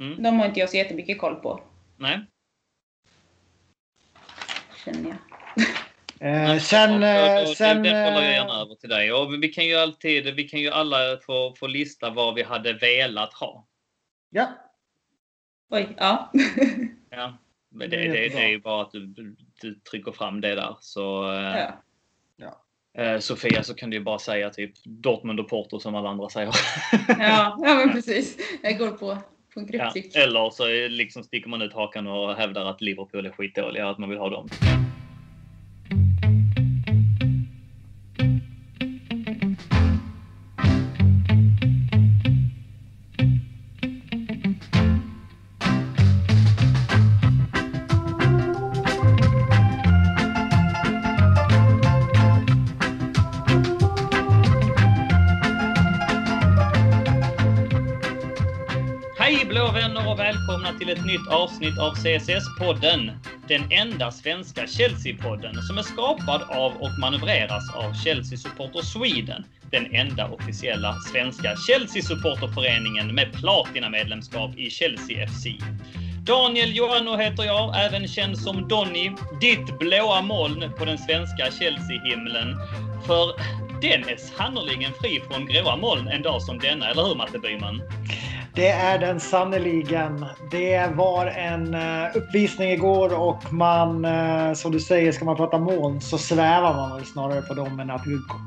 Mm. De har inte jag så jättemycket koll på, Nej. känner jag. Eh, sen... Och- och- Eh, och sen det, det bollar jag eh, gärna över till dig. Och vi kan ju alltid, vi kan ju alla få, få lista vad vi hade velat ha. ja. Oj, ja. Ja. Men Det det, är det, det, är ju bara att du, du trycker fram det där. Så, eh, ja. eh, Sofia, så kan du ju bara säga typ Dortmund och Porto som alla andra säger. Ja, ja, men precis. Jag går på, på en Ja. Eller så liksom sticker man ut hakan och hävdar att Liverpool är skitdåliga att man vill ha dem. Nytt avsnitt av CSS-podden. Den enda svenska Chelsea-podden som är skapad av och manövreras av Chelsea Supporter Sweden. Den enda officiella svenska Chelsea-supporterföreningen med platinamedlemskap i Chelsea FC. Daniel Joanno heter jag, även känd som Donny. Ditt blåa moln på den svenska Chelsea-himlen. För den är sannerligen fri från gråa moln en dag som denna, eller hur Matte Byman? Det är den sannoliken. Det var en eh, uppvisning igår och man, eh, som du säger, ska man prata moln så svävar man väl snarare på dem än att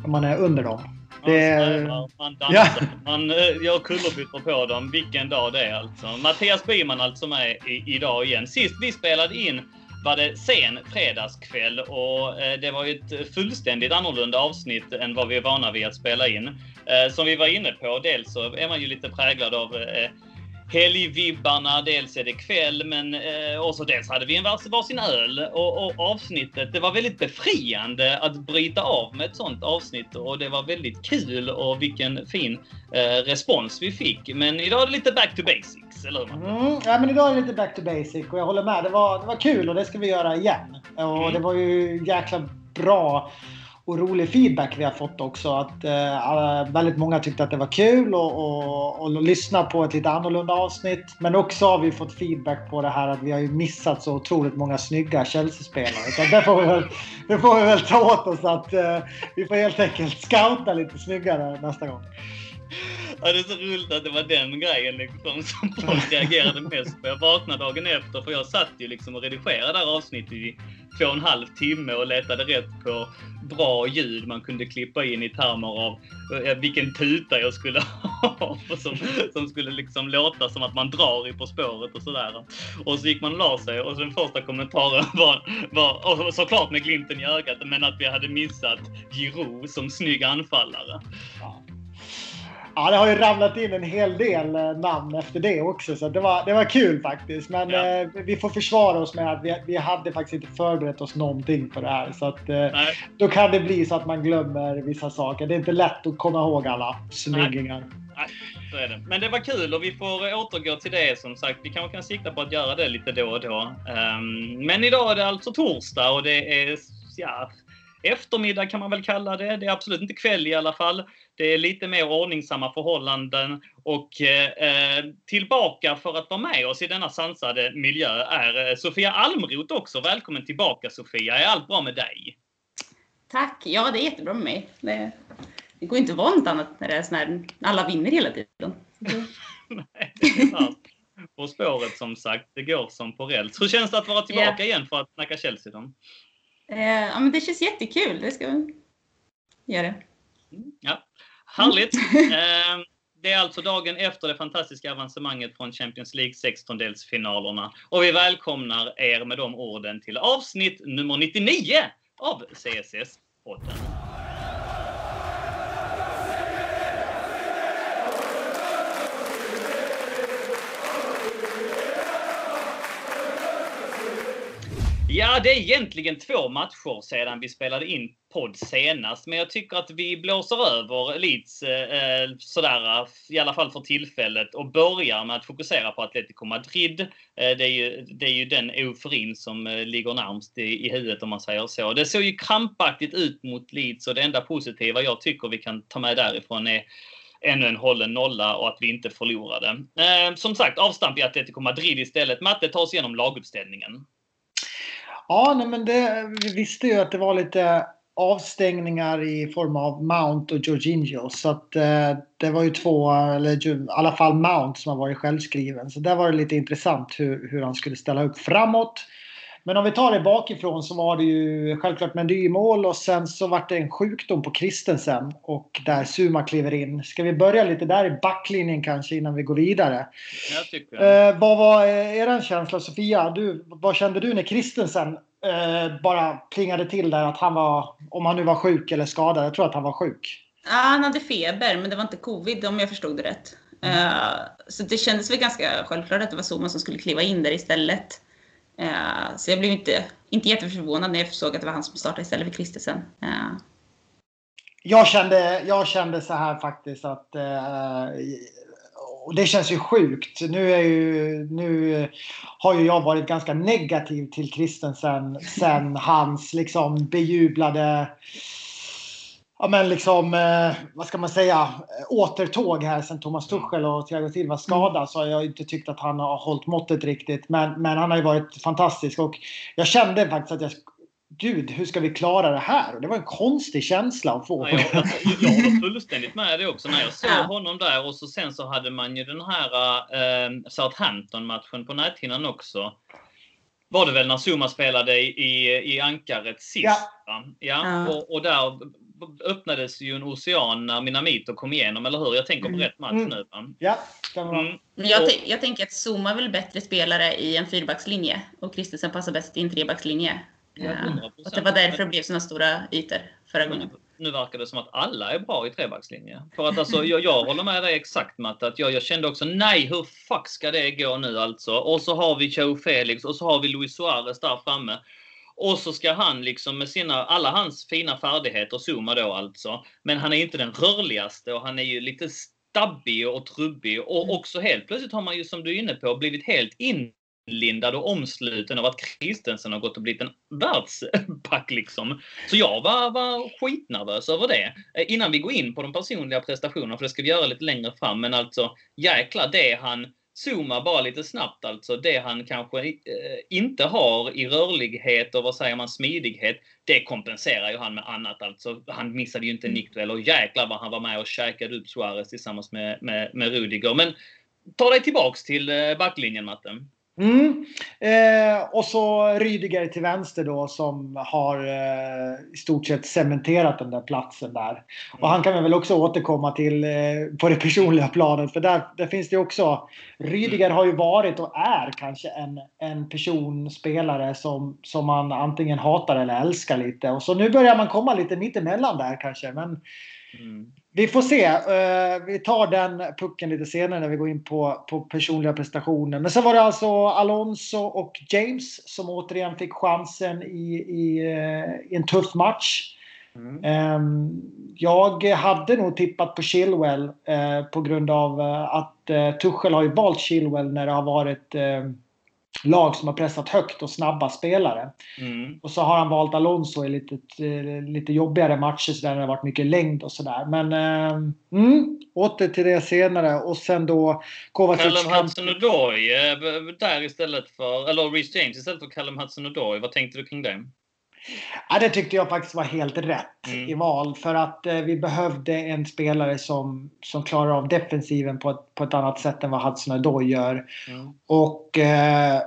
man är under dem. Man Det- svävar, man dansar, Ja. man eh, gör kullerbyttor på dem. Vilken dag det är alltså. Mattias Byman alltså med i, idag igen. Sist vi spelade in var det sen fredagskväll och eh, det var ju ett fullständigt annorlunda avsnitt än vad vi är vana vid att spela in. Eh, som vi var inne på, dels så är man ju lite präglad av eh, helgvibbarna, dels är det kväll, men eh, och så dels hade vi en vars, varsin öl och, och avsnittet, det var väldigt befriande att bryta av med ett sånt avsnitt och det var väldigt kul och vilken fin eh, respons vi fick. Men idag är det lite back to basics, eller hur? Mm, ja, men idag är det lite back to basic och jag håller med. Det var, det var kul och det ska vi göra igen. Och Mm. det var ju jäkla bra och rolig feedback vi har fått också. Att eh, väldigt många tyckte att det var kul och, och, och lyssna på ett lite annorlunda avsnitt. Men också har vi fått feedback på det här att vi har ju missat så otroligt många snygga Chelsea-spelare. Så det får vi väl, det får vi väl ta åt oss att eh, vi får helt enkelt scouta lite snyggare nästa gång. Ja, det är så roligt att det var den grejen liksom, som folk reagerade mest på. Jag vaknade dagen efter för jag satt ju liksom och redigerade det här avsnittet i två och en halv timme och letade rätt på bra ljud man kunde klippa in i termer av eh, vilken tuta jag skulle ha som, som skulle liksom låta som att man drar i På spåret och sådär. Och så gick man och la sig och den första kommentaren var, var och såklart med glimten i ögat, men att vi hade missat Giroud som snygg anfallare. Ja, det har ju ramlat in en hel del eh, namn efter det också. Så det var, det var kul faktiskt. Men Ja. eh, vi får försvara oss med att vi, vi hade faktiskt inte förberett oss någonting på det här. Så att, eh, då kan det bli så att man glömmer vissa saker. Det är inte lätt att komma ihåg alla snyggingar. Nej, så är det. Men det var kul och vi får återgå till det som sagt. Vi kanske kan sikta på att göra det lite då och då. Ehm, men idag är det alltså torsdag och det är ja, eftermiddag kan man väl kalla det. Det är absolut inte kväll i alla fall. Det är lite mer ordningsamma förhållanden och eh, tillbaka för att vara med oss i denna sansade miljö är eh, Sofia Almroth också. Välkommen tillbaka Sofia. Är allt bra med dig? Tack! Ja, det är jättebra med mig. Det, det går inte att vara något annat när det är sån här, alla vinner hela tiden. Nej, det är sant. På spåret som sagt, det går som på räls. Hur känns det att vara tillbaka igen för att snacka Chelsea då? Eh, ja, men det känns jättekul. Det ska vi göra. Ja, härligt. Eh, Det är alltså dagen efter det fantastiska avancemanget från Champions League 16-delsfinalerna. Och vi välkomnar er med de orden till avsnitt nummer 99 av CSS-podden. Ja, det är egentligen två matcher sedan vi spelade in podd senast, men jag tycker att vi blåser över Leeds eh, eh, sådär, i alla fall för tillfället, och börjar med att fokusera på Atletico Madrid. Eh, det, är ju, det är ju den euforin som eh, ligger närmst i, i huvudet om man säger så. Det såg ju krampaktigt ut mot Leeds och det enda positiva jag tycker vi kan ta med därifrån är ännu en hållen nolla och att vi inte förlorade. Eh, som sagt, avstamp i Atletico Madrid istället. Matte, ta oss igenom laguppställningen. Ja, nej, men det, vi visste ju att det var lite avstängningar i form av Mount och Jorginho. Så att eh, det var ju två, eller i alla fall Mount som har varit självskriven. Så där var det lite intressant hur, hur han skulle ställa upp framåt. Men om vi tar det bakifrån så var det ju självklart Mendy i mål och sen så var det en sjukdom på Kristensen och där Suma kliver in. Ska vi börja lite där i backlinjen kanske innan vi går vidare? Jag tycker eh, Vad var er känsla Sofia? Du, vad kände du när Kristensen eh, bara plingade till där att han var, om han nu var sjuk eller skadad, jag tror att han var sjuk. Ja, han hade feber, men det var inte covid om jag förstod det rätt. Mm. Uh, så det kändes väl ganska självklart att det var Soma som skulle kliva in där istället. Eh, så jag blev inte, inte jätteförvånad när jag såg att det var han som startade istället för Kristensen. Eh. Jag kände, jag kände så här faktiskt att eh, och det känns ju sjukt. Nu, är ju, nu har ju jag varit ganska negativ till Kristensen sen hans liksom bejublade ja men liksom, eh, vad ska man säga, återtåg här sen Thomas Tuchel och Thiago Silva skadade mm. så har jag inte tyckt att han har hållit måttet riktigt. Men, men han har ju varit fantastisk och jag kände faktiskt att jag Gud, hur ska vi klara det här? Och det var en konstig känsla att få. Ja, jag, jag, jag håller fullständigt med det också. När jag såg honom där och så sen så hade man ju den här eh, Southampton-matchen på näthinnan också. Var det väl när Zuma spelade i, i ankaret sist? Ja. ja. ja. Och, och, där öppnades ju en ocean när Minamito kom igenom, eller hur? Jag tänker på mm. rätt match mm. nu. Va? Ja, mm. jag, jag tänker att Zuma är väl bättre spelare i en fyrbackslinje och Kristensen passar bäst i en trebackslinje. Ja, och det var därför det blev sådana stora ytor förra gången. Nu verkar det som att alla är bra i trebackslinje. För att alltså, jag, jag håller med dig exakt Matte. Att jag, jag kände också, nej hur fuck ska det gå nu alltså? Och så har vi Joe Felix och så har vi Luis Suarez där framme. Och så ska han liksom med sina, alla hans fina färdigheter, Zuma då alltså. Men han är inte den rörligaste och han är ju lite stabbig och trubbig. Och mm. också helt plötsligt har man ju som du är inne på blivit helt in inlindad och omsluten av att Kristensen har gått och blivit en världsback liksom. Så jag var, var skitnervös över det. Eh, innan vi går in på de personliga prestationerna, för det ska vi göra lite längre fram, men alltså jäklar det han Zooma bara lite snabbt alltså. Det han kanske eh, inte har i rörlighet och vad säger man smidighet. Det kompenserar ju han med annat alltså. Han missade ju inte en nickduell och jäklar vad han var med och käkade upp Suarez tillsammans med, med, med Rudiger. Men ta dig tillbaks till eh, backlinjen Matten. Mm. Eh, och så Rydiger till vänster då som har eh, i stort sett cementerat den där platsen där. Och han kan vi väl också återkomma till eh, på det personliga planet för där, där finns det också. Rydiger har ju varit och är kanske en, en person, spelare som, som man antingen hatar eller älskar lite. Och så nu börjar man komma lite mittemellan där kanske. Men mm. Vi får se. Uh, vi tar den pucken lite senare när vi går in på, på personliga prestationer. Men sen var det alltså Alonso och James som återigen fick chansen i, i, uh, i en tuff match. Mm. Um, jag hade nog tippat på Chilwell uh, på grund av att Tuchel har ju valt Chilwell när det har varit lag som har pressat högt och snabba spelare. Mm. Och så har han valt Alonso i lite, lite jobbigare matcher så där det har varit mycket längd och sådär. Men eh, mm, åter till det senare. Och sen då Kovacic... Callum Hudson-Odoi där istället för, eller Reece James istället för Callum Hudson-Odoi. Vad tänkte du kring det? Ja, det tyckte jag faktiskt var helt rätt mm. i val. För att eh, vi behövde en spelare som, som klarar av defensiven på ett, på ett annat sätt än vad Hudson-Odoi gör. Mm. Och eh,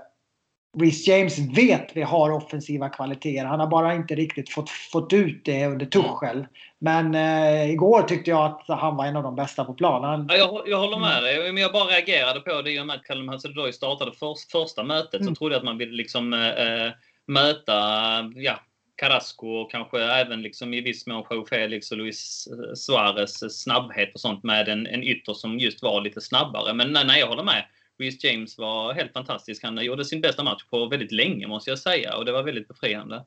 Reece James vet vi har offensiva kvaliteter. Han har bara inte riktigt fått, fått ut det under Tuchel. Men eh, igår tyckte jag att han var en av de bästa på planen. Ja, jag, jag håller med dig. Men jag bara reagerade på det i och med att Callum Hudson-Odoi startade för, första mötet. Mm. Så trodde jag att man ville liksom eh, eh möta ja, Carrasco och kanske även liksom i viss mån Joe Felix och Luis Suarez snabbhet och sånt med en, en ytter som just var lite snabbare. Men nej, nej jag håller med. Reece James var helt fantastisk. Han gjorde sin bästa match på väldigt länge måste jag säga och det var väldigt befriande.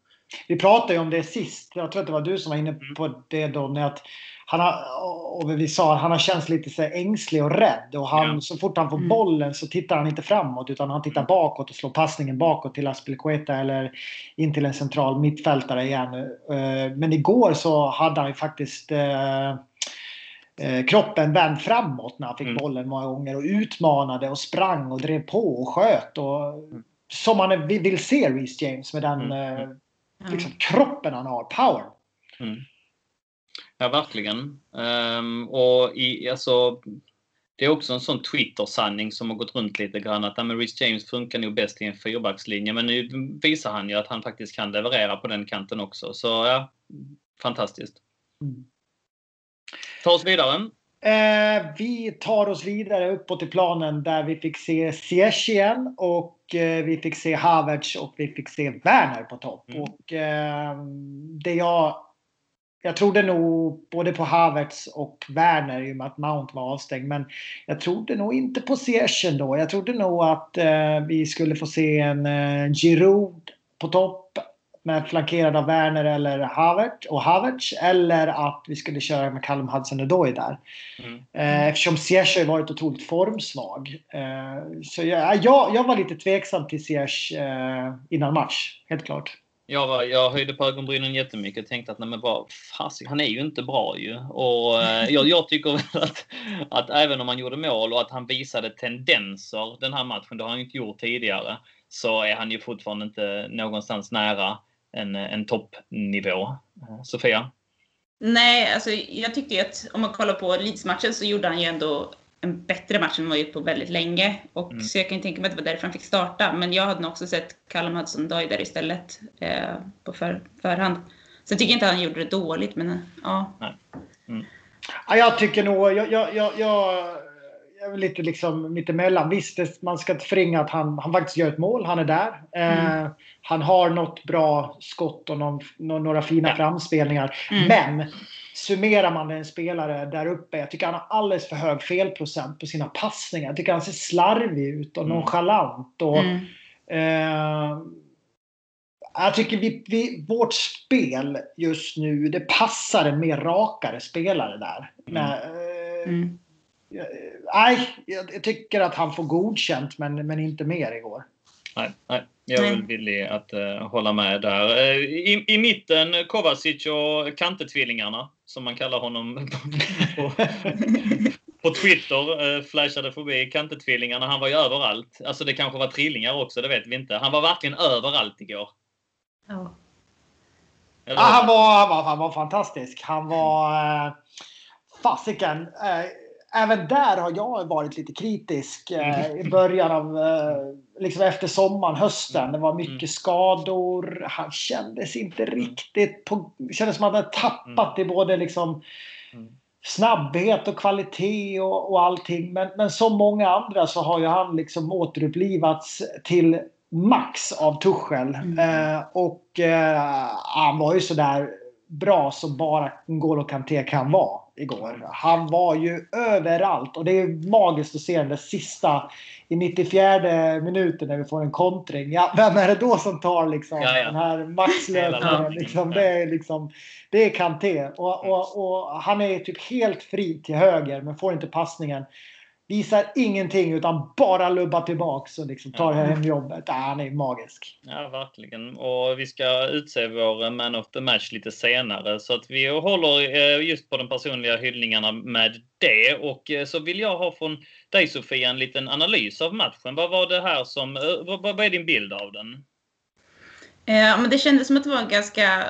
Vi pratade ju om det sist. Jag tror att det var du som var inne mm. på det då. När att han har, och vi sa han har känts lite så ängslig och rädd. Och han, ja. så fort han får mm. bollen så tittar han inte framåt utan han tittar mm. bakåt och slår passningen bakåt till Aspelekueta eller in till en central mittfältare igen. Eh, men igår så hade han ju faktiskt eh, eh, kroppen vänd framåt när han fick Mm. bollen många gånger och utmanade och sprang och drev på och sköt. Och, Som man vill se Reece James med den Mm. Ja. liksom, kroppen han har, power. Ja, verkligen. Ehm, och i, alltså, det är också en sån Twitter-sanning som har gått runt lite grann att men Rhys James funkar nog bäst i en fyrbackslinje. Men nu visar han ju att han faktiskt kan leverera på den kanten också. Så ja, fantastiskt. Mm. Ta oss vidare. Eh, vi tar oss vidare uppåt i planen där vi fick se Ziyech igen och eh, vi fick se Havertz och vi fick se Werner på topp. Mm. Och eh, det jag... Jag trodde nog både på Havertz och Werner i och med att Mount var avstängd. Men jag trodde nog inte på Ziyech ändå. Jag trodde nog att eh, vi skulle få se en eh, Giroud på topp med flankerad av Werner eller Havertz och Havertz. Eller att vi skulle köra med Callum Hudson-Odoi där. Mm. Eh, eftersom Ziyech har varit otroligt formsvag. Eh, så jag, jag, jag var lite tveksam till Ziyech eh, innan match. Helt klart. Jag, var, jag höjde på ögonbrynen jättemycket och tänkte att nej men vad fasiken, han är ju inte bra ju. Och eh, jag, jag tycker väl att, att även om han gjorde mål och att han visade tendenser den här matchen, det har han ju inte gjort tidigare, så är han ju fortfarande inte någonstans nära en, en toppnivå. Eh, Sofia? Nej, alltså jag tycker ju att om man kollar på Leeds-matchen så gjorde han ju ändå en bättre match än vad han gjort på väldigt länge. Och Mm. Så jag kan tänka mig att det var därför han fick starta. Men jag hade nog också sett Callum Hudson-Odoi där istället eh, på för, förhand. Så jag tycker inte att han gjorde det dåligt, men ja. Ja, jag tycker nog... Jag, jag, jag, jag, jag är lite liksom mittemellan. Visst, det, man ska inte förringa att han, han faktiskt gör ett mål. Han är där. Eh, han har något bra skott och någon, nå- några fina Ja. framspelningar. Mm. Men summerar man en spelare där uppe. Jag tycker han har alldeles för hög felprocent på sina passningar. Jag tycker han ser slarvig ut och Mm. nonchalant. Och, Mm. Eh, jag tycker vi, vi, vårt spel just nu, det passar en mer rakare spelare där. Mm. Nej, eh, Mm. Nej, jag, jag tycker att han får godkänt men, men inte mer igår. Nej, nej. Jag är väl villig att eh, hålla med där. Eh, I, I mitten Kovacic och Kantetvillingarna, som man kallar honom på, på Twitter, eh, flashade förbi Kantetvillingarna. Han var ju överallt. Alltså det kanske var trillingar också, det vet vi inte. Han var verkligen överallt igår. Ja. Eller Ja, hur? han, var, han, var, han var fantastisk. Han var... Eh, fasiken. Eh, även där har jag varit lite kritisk eh, i början av... Eh, liksom efter sommaren, hösten. Det var mycket Mm. skador. Han kändes inte riktigt... På, kändes som att han hade tappat i både liksom... Mm. snabbhet och kvalitet och, och allting. Men, men som många andra så har ju han liksom återupplivats till max av Tuchel. Mm. Eh, och eh, han var ju sådär bra som bara N'Golo Kanté kan vara igår. Han var ju överallt och det är magiskt att se den där sista i 94 minuten när vi får en kontring. Ja, vem är det då som tar liksom Ja, ja. den här maxlöpningen? löpningen, Liksom, det är liksom det är Kanté. Och, och, och han är typ helt fri till höger men får inte passningen. Visar ingenting utan bara lubbar tillbaks och liksom tar Ja. hem jobbet. Ja, han är magisk. Ja, verkligen. Och vi ska utse vår man of the match lite senare. Så att vi håller eh, just på de personliga hyllningarna med det. Och eh, så vill jag ha från dig Sofia en liten analys av matchen. Vad var det här som... eh, Vad, är din bild av den? Eh, men det kändes som att det var en ganska...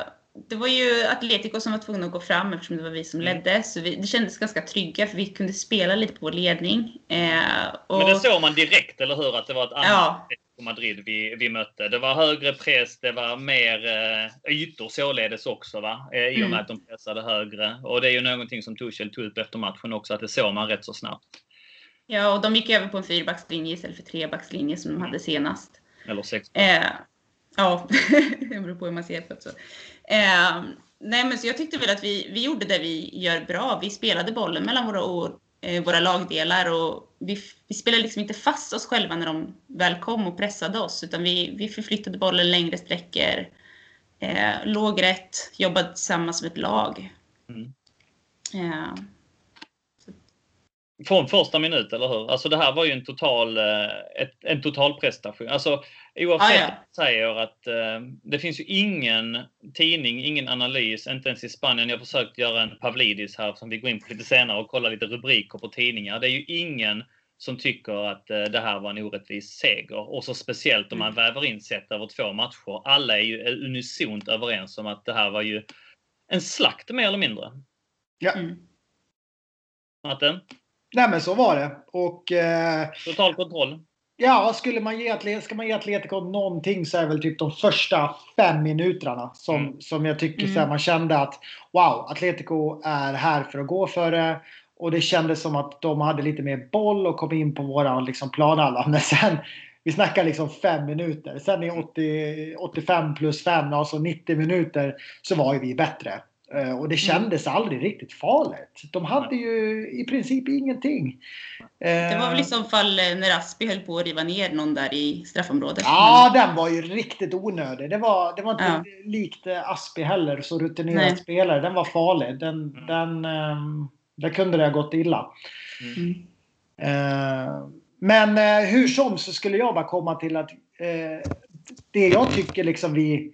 Det var ju Atletico som var tvungna att gå fram eftersom det var vi som Mm. ledde. Så vi, det kändes ganska trygga för vi kunde spela lite på vår ledning. Eh, och, Men det såg man direkt, eller hur? Att det var ett annat Ja. Atletico Madrid vi, vi mötte. Det var högre press, det var mer eh, ytor således också, va? Eh, I och med Mm. att de pressade högre. Och det är ju någonting som Tuchel tog upp efter matchen också, att det såg man rätt så snabbt. Ja, och de gick över på en fyrbackslinje istället för trebackslinje som de hade senast. Eller sex. Eh, ja, det beror på hur man ser på det. Så. Eh, nej, men så jag tyckte väl att vi, vi gjorde det vi gör bra. Vi spelade bollen mellan våra, år, eh, våra lagdelar och vi, vi spelade liksom inte fast oss själva när de väl kom och pressade oss, utan vi, vi förflyttade bollen längre sträckor, eh, låg rätt, jobbade tillsammans som ett lag. Mm. Eh, Från första minut, eller hur? Alltså det här var ju en total, eh, ett, en total prestation. Alltså oavsett ah, ja. säger att eh, det finns ju ingen tidning, ingen analys, inte ens i Spanien. Jag har försökt göra en Pavlidis här som vi går in på lite senare och kolla lite rubriker på tidningar. Det är ju ingen som tycker att eh, det här var en orättvis seger. Och så speciellt om man mm. väver in sett över två matcher. Alla är ju unisont överens om att det här var ju en slakt mer eller mindre. Ja. Mm. Martin? Nej men så var det. Och, eh, Total kontroll. Ja, skulle man ge, ska man ge Atletico någonting så är väl typ de första fem minuterna som, mm. som jag tycker mm. så här, man kände att wow, Atletico är här för att gå för det. Och det kändes som att de hade lite mer boll och kom in på våran liksom, planhalva. Men sen, vi snackar liksom fem minuter. Sen i 80, 85 plus 5, alltså 90 minuter, så var ju vi bättre. Eh, och det mm. kändes mm. aldrig riktigt farligt. De hade ju i princip ingenting. Det var väl i så fall eh, när Aspi höll på att riva ner någon där i straffområdet. Ja, den var ju riktigt onödig. Det var, det var inte ja. likt eh, Aspi heller, så rutinerad Nej. spelare. Den var farlig. Den, mm. den, um, där kunde det ha gått illa. Mm. Uh, men hur som så skulle jag bara komma till att det jag tycker liksom vi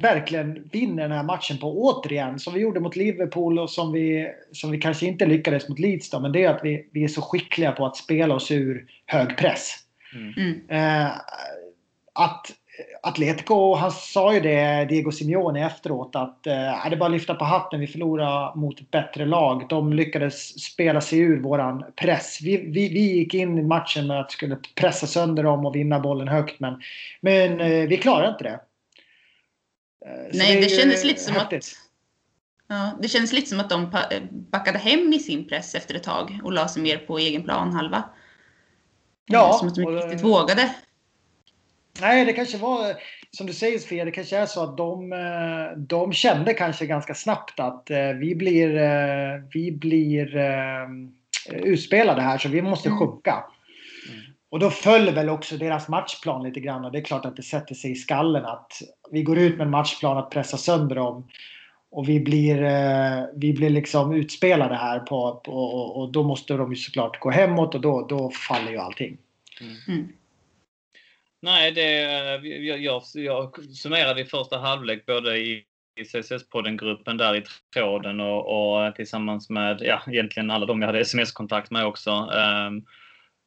verkligen vinner den här matchen på återigen. Som vi gjorde mot Liverpool och som vi, som vi kanske inte lyckades mot Leeds då, men det är att vi, vi är så skickliga på att spela oss ur hög press. Mm. Eh, att Atletico, han sa ju det, Diego Simeone efteråt, att eh, det är bara att lyfta på hatten, vi förlorade mot ett bättre lag. De lyckades spela sig ur våran press. Vi, vi, vi gick in i matchen med att skulle pressa sönder dem och vinna bollen högt, men, men eh, vi klarade inte det. Eh, Nej, det, det kändes lite som häftigt. att Ja, det kändes lite som att de backade hem i sin press efter ett tag och la sig mer på egen plan halva. Ja. Som att de inte riktigt vågade. Nej, det kanske var som du säger Sofia, det kanske är så att de, eh, de kände kanske ganska snabbt att eh, vi blir, vi blir utspelade här så vi måste mm. sjunka. Och då föll väl också deras matchplan lite grann och det är klart att det sätter sig i skallen att vi går ut med en matchplan att pressa sönder dem. Och vi blir, eh, vi blir liksom utspelade här på, på och då måste de ju såklart gå hemåt och då, då faller ju allting. Mm. Mm. Nej, det, jag, jag, jag summerade i första halvlek både i i CSS-podden-gruppen där i tråden och, och, tillsammans med ja, egentligen alla de jag hade sms-kontakt med också. Um,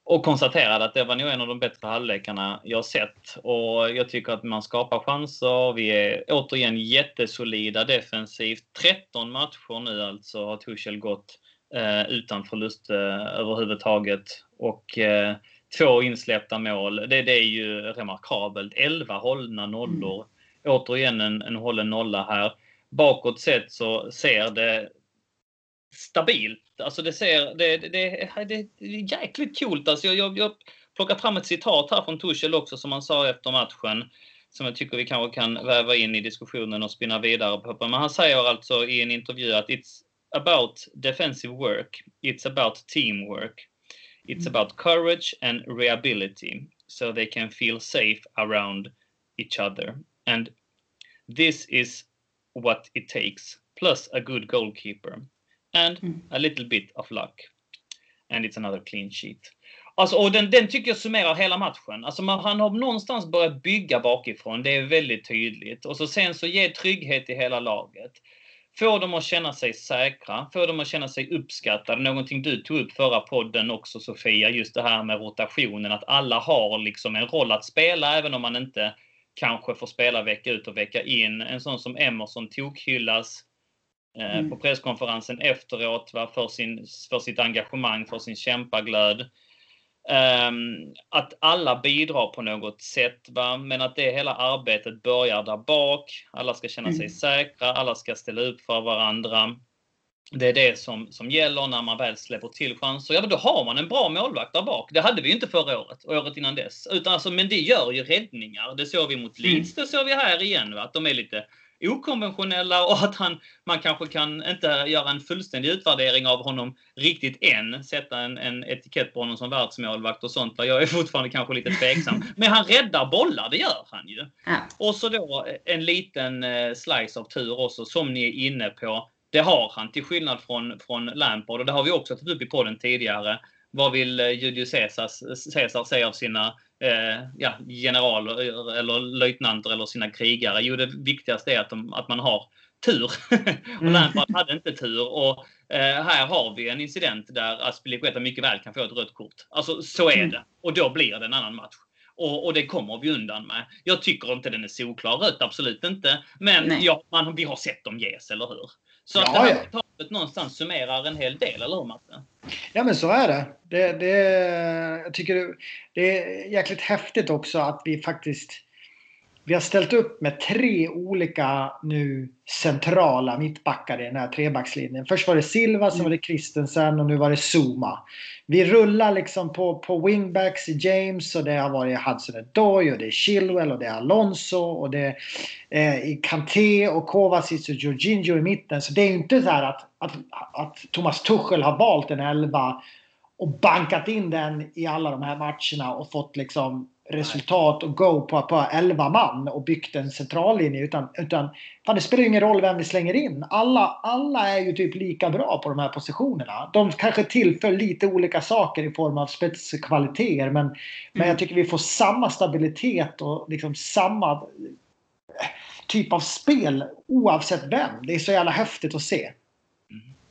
och konstaterade att det var nog en av de bättre halvlekarna jag sett. Och jag tycker att man skapar chanser. Vi är återigen jättesolida defensivt. 13 matcher nu alltså har Tuchel gått eh, utan förlust eh, överhuvudtaget. Och eh, två insläppta mål. Det, det, är ju remarkabelt. 11 hållna nollor. Mm. Återigen en, en hållen nolla här. Bakåt sett så ser det stabilt. Alltså det ser, det, det, det, det är jäkligt coolt. Alltså jag, jag, jag plockar fram ett citat här från Tuchel också som han sa efter matchen. Som jag tycker vi kanske kan väva in i diskussionen och spinna vidare på. Men han säger alltså i en intervju att it's about defensive work. It's about teamwork. It's about courage and reliability. So they can feel safe around each other. And this is what it takes. Plus a good goalkeeper and mm. a little bit of luck. And it's another clean sheet. Alltså, och den, den tycker jag summerar hela matchen. Alltså man, han har någonstans börjat bygga bakifrån. Det är väldigt tydligt. Och så sen så ge trygghet i hela laget. Få dem att känna sig säkra, få dem att känna sig uppskattade. Någonting du tog upp förra podden också Sofia, just det här med rotationen. Att alla har liksom en roll att spela även om man inte kanske får spela vecka ut och vecka in. En sån som Emerson tokhyllas mm. på presskonferensen efteråt va, för, sin, för sitt engagemang, för sin kämpaglöd. Um, att alla bidrar på något sätt, va? men att det hela arbetet börjar där bak. Alla ska känna sig mm. säkra, alla ska ställa upp för varandra. Det är det som, som gäller när man väl släpper till chanser. Ja, då har man en bra målvakt där bak. Det hade vi inte förra året och året innan dess. Utan alltså, men det gör ju räddningar. Det såg vi mot Leeds, mm. det såg vi här igen. Va? Att de är lite okonventionella och att han, man kanske kan inte göra en fullständig utvärdering av honom riktigt än. Sätta en, en etikett på honom som världsmålvakt och sånt. Jag är fortfarande kanske lite tveksam. Men han räddar bollar, det gör han ju. Ja. Och så då en liten eh, slice av tur också, som ni är inne på. Det har han, till skillnad från, från Lampard. Och det har vi också tagit upp i podden tidigare. Vad vill eh, Julius Caesar, Caesar säga av sina eh, ja, generaler eller löjtnanter eller sina krigare? Jo, det viktigaste är att, de, att man har tur. och mm. Lampard hade inte tur. Och eh, här har vi en incident där Aspilicueta mycket väl kan få ett rött kort. Alltså så är mm. det. Och då blir det en annan match. Och, och, det kommer vi undan med. Jag tycker inte den är solklar rött, absolut inte. Men ja, man, vi har sett dem ges, eller hur? Så ja, att det här ja. någonstans summerar en hel del, eller hur Matte? Ja men så är det. det, det jag tycker det är jäkligt häftigt också att vi faktiskt vi har ställt upp med tre olika nu centrala mittbackar i den här trebackslinjen. Först var det Silva, sen var det Christensen och nu var det Zuma. Vi rullar liksom på, på wingbacks i James och det har varit Hudson Odoi och det är Chilwell och det är Alonso och det är eh, Kanté och Kovacic och Jorginho i mitten. Så det är ju inte så här att, att, att Thomas Tuchel har valt en elva och bankat in den i alla de här matcherna och fått liksom resultat och go på, på 11 man och byggt en centrallinje. Utan, utan fan, det spelar ju ingen roll vem vi slänger in. Alla, alla är ju typ lika bra på de här positionerna. De kanske tillför lite olika saker i form av spetskvaliteter. Men, mm. men jag tycker vi får samma stabilitet och liksom samma eh, typ av spel oavsett vem. Det är så jävla häftigt att se.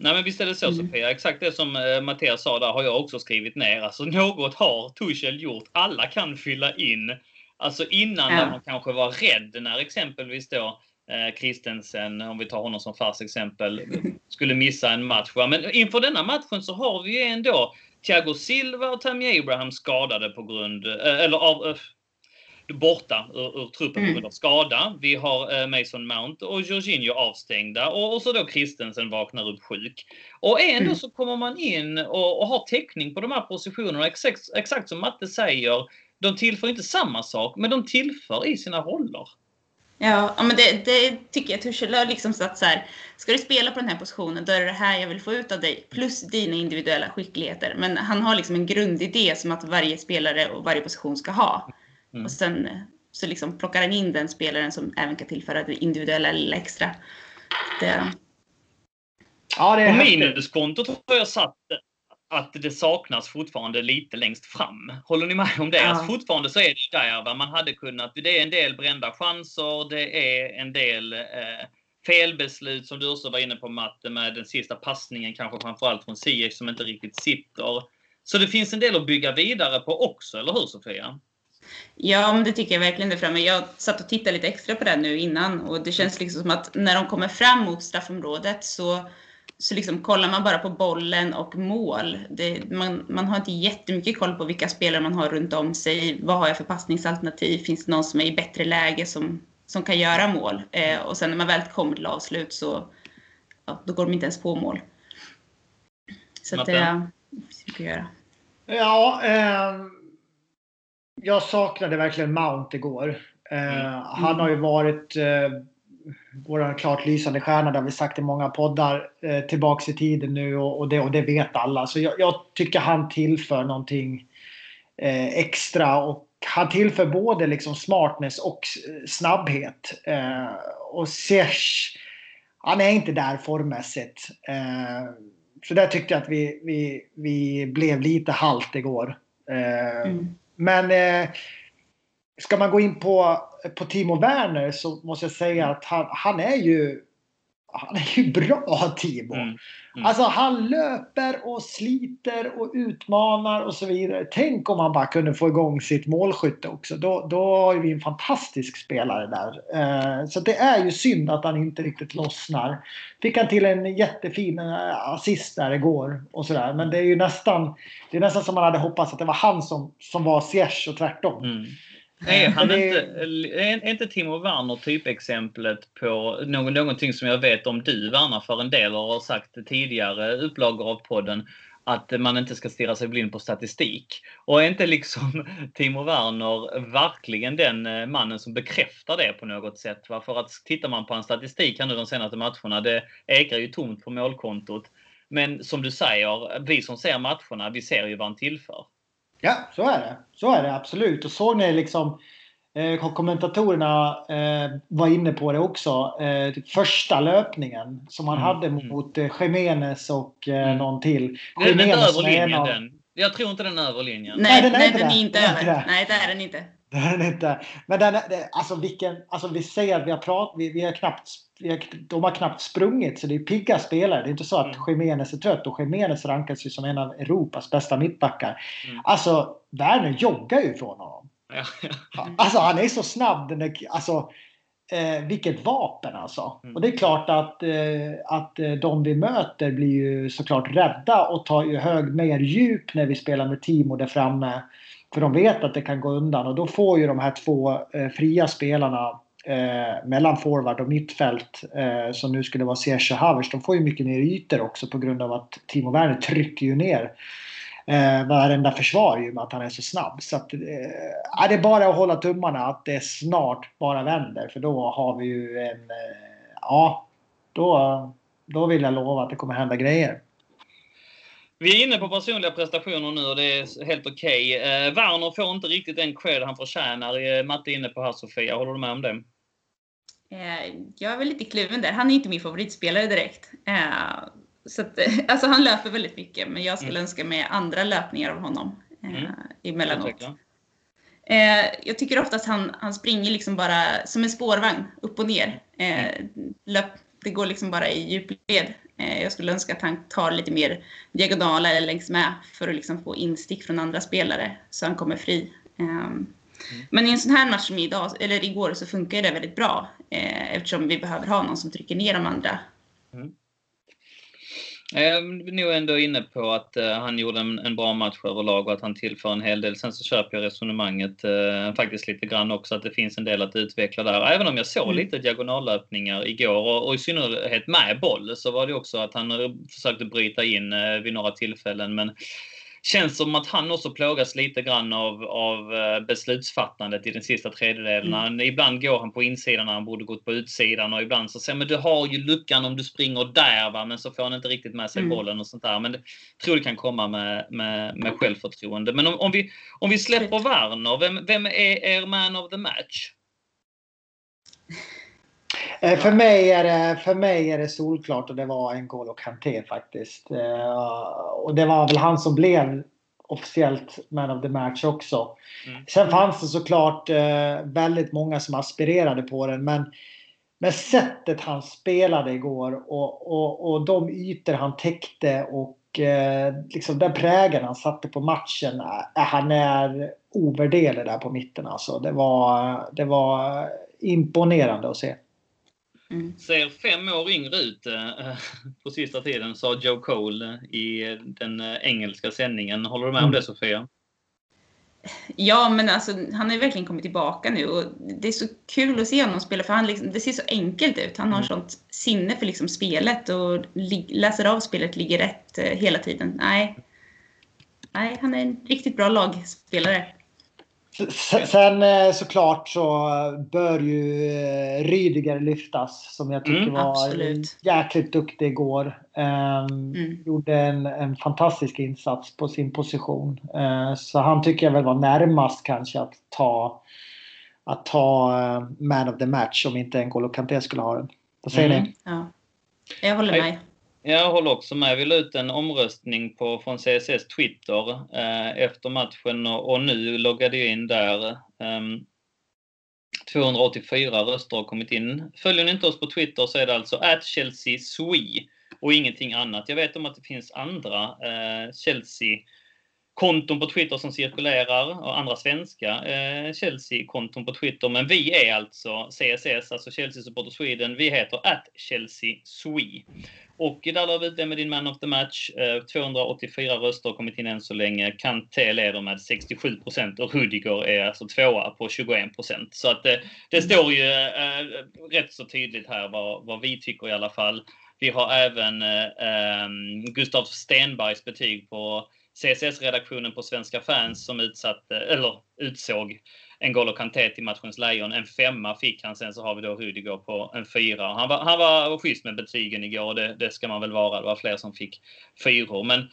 Nej men visst är det så mm. Sofia. Exakt det som eh, Mattias sa där har jag också skrivit ner. Alltså något har Tuchel gjort. Alla kan fylla in. Alltså innan ja. man kanske var rädd när exempelvis då eh, Christensen, om vi tar honom som fast exempel, skulle missa en match. Va? Men inför denna matchen så har vi ju ändå Thiago Silva och Tammy Abraham skadade på grund, eh, eller av, eh, borta ur, ur truppen mm. på grund av skada. Vi har eh, Mason Mount och Jorginho avstängda och, och, så då Christensen vaknar upp sjuk. Och ändå mm. så kommer man in och, och, har täckning på de här positionerna. Exakt, exakt som Matte säger, de tillför inte samma sak, men de tillför i sina roller. Ja, men det, det tycker jag. Tuchel har liksom satt så här. Ska du spela på den här positionen, då är det det här jag vill få ut av dig. Plus dina individuella skickligheter. Men han har liksom en grundidé som att varje spelare och varje position ska ha. Mm. Och sen så liksom plockar han in den spelaren som även kan tillföra det individuella lilla extra. Det... Ja, det är På minuskontot har jag satt att det saknas fortfarande lite längst fram. Håller ni med om det? Ja. Alltså fortfarande så är det där va? man hade kunnat. Det är en del brända chanser. Det är en del eh, felbeslut som du också var inne på Matte med den sista passningen kanske framförallt från Ziyech som inte riktigt sitter. Så det finns en del att bygga vidare på också, eller hur Sofia? Ja, men det tycker jag verkligen det framme. Jag satt och tittade lite extra på det nu innan och det känns liksom som att när de kommer fram mot straffområdet så, så liksom kollar man bara på bollen och mål. Det, man, man har inte jättemycket koll på vilka spelare man har runt om sig. Vad har jag för passningsalternativ? Finns det någon som är i bättre läge som, som kan göra mål? Eh, och sen när man väl kommer till avslut så ja, då går de inte ens på mål. Så att det är mycket att göra. Ja, eh jag saknade verkligen Mount igår. Eh, mm. Han har ju varit eh, vår klart lysande stjärna, det har vi sagt i många poddar, eh, tillbaks i tiden nu och, och, det, och det vet alla. Så jag, jag tycker han tillför någonting eh, extra och han tillför både liksom smartness och snabbhet. Eh, och Sesh, han är inte där formmässigt. Eh, så där tyckte jag att vi, vi, vi blev lite halt igår. Eh, mm. Men eh, ska man gå in på, på Timo Werner så måste jag säga att han, han är ju han är ju bra Timo. Mm. Mm. Alltså han löper och sliter och utmanar och så vidare. Tänk om han bara kunde få igång sitt målskytte också. Då, då har vi en fantastisk spelare där. Eh, så det är ju synd att han inte riktigt lossnar. Fick han till en jättefin eh, assist där igår och sådär. Men det är ju nästan, det är nästan som man hade hoppats att det var han som, som var Ziyech och tvärtom. Mm. Är, han det... inte, är inte Timo Werner typexemplet på någon, någonting som jag vet om du Werner för en del har sagt tidigare upplagor av podden att man inte ska stirra sig blind på statistik. Och är inte liksom Timo Werner verkligen den eh, mannen som bekräftar det på något sätt? Va? För att tittar man på en statistik här nu de senaste matcherna, det ekar ju tomt på målkontot. Men som du säger, vi som ser matcherna, vi ser ju vad han tillför. Ja, så är det. Så är det absolut. Och såg ni liksom eh, kommentatorerna eh, var inne på det också. Eh, första löpningen som han Mm, hade mm. mot eh, Jimenez och eh, Mm. någon till. Den är inte Jimenez över linjen av- den. Jag tror inte den är över linjen. Nej, den är nej, inte den det. är inte Den över. Nej, det är den inte. Det är den inte. Men den, alltså vilken, alltså vi säger att vi har pratat, vi, vi har knappt, de har knappt sprungit så det är pigga spelare. Det är inte så att Mm. Jimenez är trött och Jimenez rankas ju som en av Europas bästa mittbackar. Mm. Alltså Werner joggar ju från honom. Ja, ja. Alltså han är så snabb. Den där, alltså, eh, vilket vapen alltså. Mm. Och det är klart att, eh, att eh, de vi möter blir ju såklart rädda och tar ju hög mer djup när vi spelar med Timo där framme. För de vet att det kan gå undan och då får ju de här två eh, fria spelarna eh, mellan forward och mittfält eh, som nu skulle vara Ziyech och Havertz. De får ju mycket mer ytor också på grund av att Timo Werner trycker ju ner eh, varenda försvar ju med att han är så snabb. Så att, eh, det är bara att hålla tummarna att det snart bara vänder för då har vi ju en... Eh, ja, då, då vill jag lova att det kommer hända grejer. Vi är inne på personliga prestationer nu och det är helt okej. Eh, Werner får inte riktigt den cred han förtjänar. Eh, Matte är inne på här Sofia. Håller du med om det? Eh, jag är väl lite kluven där. Han är inte min favoritspelare direkt. Eh, så att, eh, alltså han löper väldigt mycket, men jag skulle Mm. önska mig andra löpningar av honom eh, Mm. emellanåt. Eh, jag tycker ofta att han, han springer liksom bara som en spårvagn, upp och ner. Eh, löp, det går liksom bara i djupled. Eh, jag skulle önska att han tar lite mer diagonala eller längs med för att liksom få instick från andra spelare så han kommer fri. Ehm, Men i en sån här match som idag, eller igår så funkar det väldigt bra eh, eftersom vi behöver ha någon som trycker ner de andra. Jag är nog ändå inne på att eh, han gjorde en, en bra match överlag och att han tillför en hel del. Sen så köper jag resonemanget eh, faktiskt lite grann också att det finns en del att utveckla där. Även om jag såg Mm. lite diagonallöpningar igår och, och i synnerhet med boll så var det också att han eh, försökte bryta in eh, vid några tillfällen. Men känns som att han också plågas lite grann av, av eh, beslutsfattandet i den sista tredjedelen. Han- Ibland går han på insidan när han borde gått på utsidan och ibland så säger men du har ju luckan om du springer där va, men så får han inte riktigt med sig Mm. bollen och sånt där. Men det jag tror det kan komma med, med, med självförtroende. Men om, om, vi, om vi släpper Werner, vem, vem är er man of the match? Eh, För mig, är det, för mig är det solklart och det var N'Golo Kanté faktiskt. Eh, Och det var väl han som blev officiellt man of the match också. Mm. Sen fanns det såklart eh, väldigt många som aspirerade på den men med sättet han spelade igår och, och, och de ytor han täckte och eh, liksom den prägen han satte på matchen. Eh, han är ovärderlig där på mitten alltså. Det var, det var imponerande att se. Mm. Ser fem år yngre ut eh, på sista tiden, sa Joe Cole eh, i den eh, engelska sändningen. Håller du med om Mm. det Sofia? Ja, men alltså, han har ju verkligen kommit tillbaka nu och det är så kul att se honom spela för han liksom, det ser så enkelt ut. Han har Mm. sånt sinne för liksom spelet och läser av spelet, ligger rätt eh, hela tiden. Nej. Nej, han är en riktigt bra lagspelare. Sen eh, såklart så bör ju eh, Rydiger lyftas som jag tycker Mm, var absolut. jäkligt duktig igår. Ehm, Mm. Gjorde en, en fantastisk insats på sin position. Eh, så han tycker jag väl var närmast kanske att ta att ta man of the match om inte N'Golo Kanté skulle ha den. Vad säger Mm. ni? Ja. Jag håller med. Jag håller också med. Vi la ut en omröstning på, från CSS Twitter eh, efter matchen och, och nu loggade jag in där. Ehm, 284 röster har kommit in. Följer ni inte oss på Twitter så är det alltså at Chelsea Swe och ingenting annat. Jag vet om att det finns andra eh, Chelsea konton på Twitter som cirkulerar och andra svenska eh, Chelsea-konton på Twitter. Men vi är alltså CSS, alltså Chelsea Supporter Sweden. Vi heter att Chelsea Swe. Och där la vi ut det med din man of the match. Eh, 284 röster har kommit in än så länge. Kanté leder med 67 procent och Rudiger är alltså tvåa på 21 procent. Så att eh, det står ju eh, rätt så tydligt här vad, vad vi tycker i alla fall. Vi har även eh, eh Gustav Stenbergs betyg på CSS-redaktionen på Svenska fans som utsatte, eller utsåg N'Golo Kanté till matchens lejon. En femma fick han. Sen så har vi då Rudiger på en fyra. Han var, han var schysst med betygen igår. Det, det ska man väl vara. Det var fler som fick fyror. Men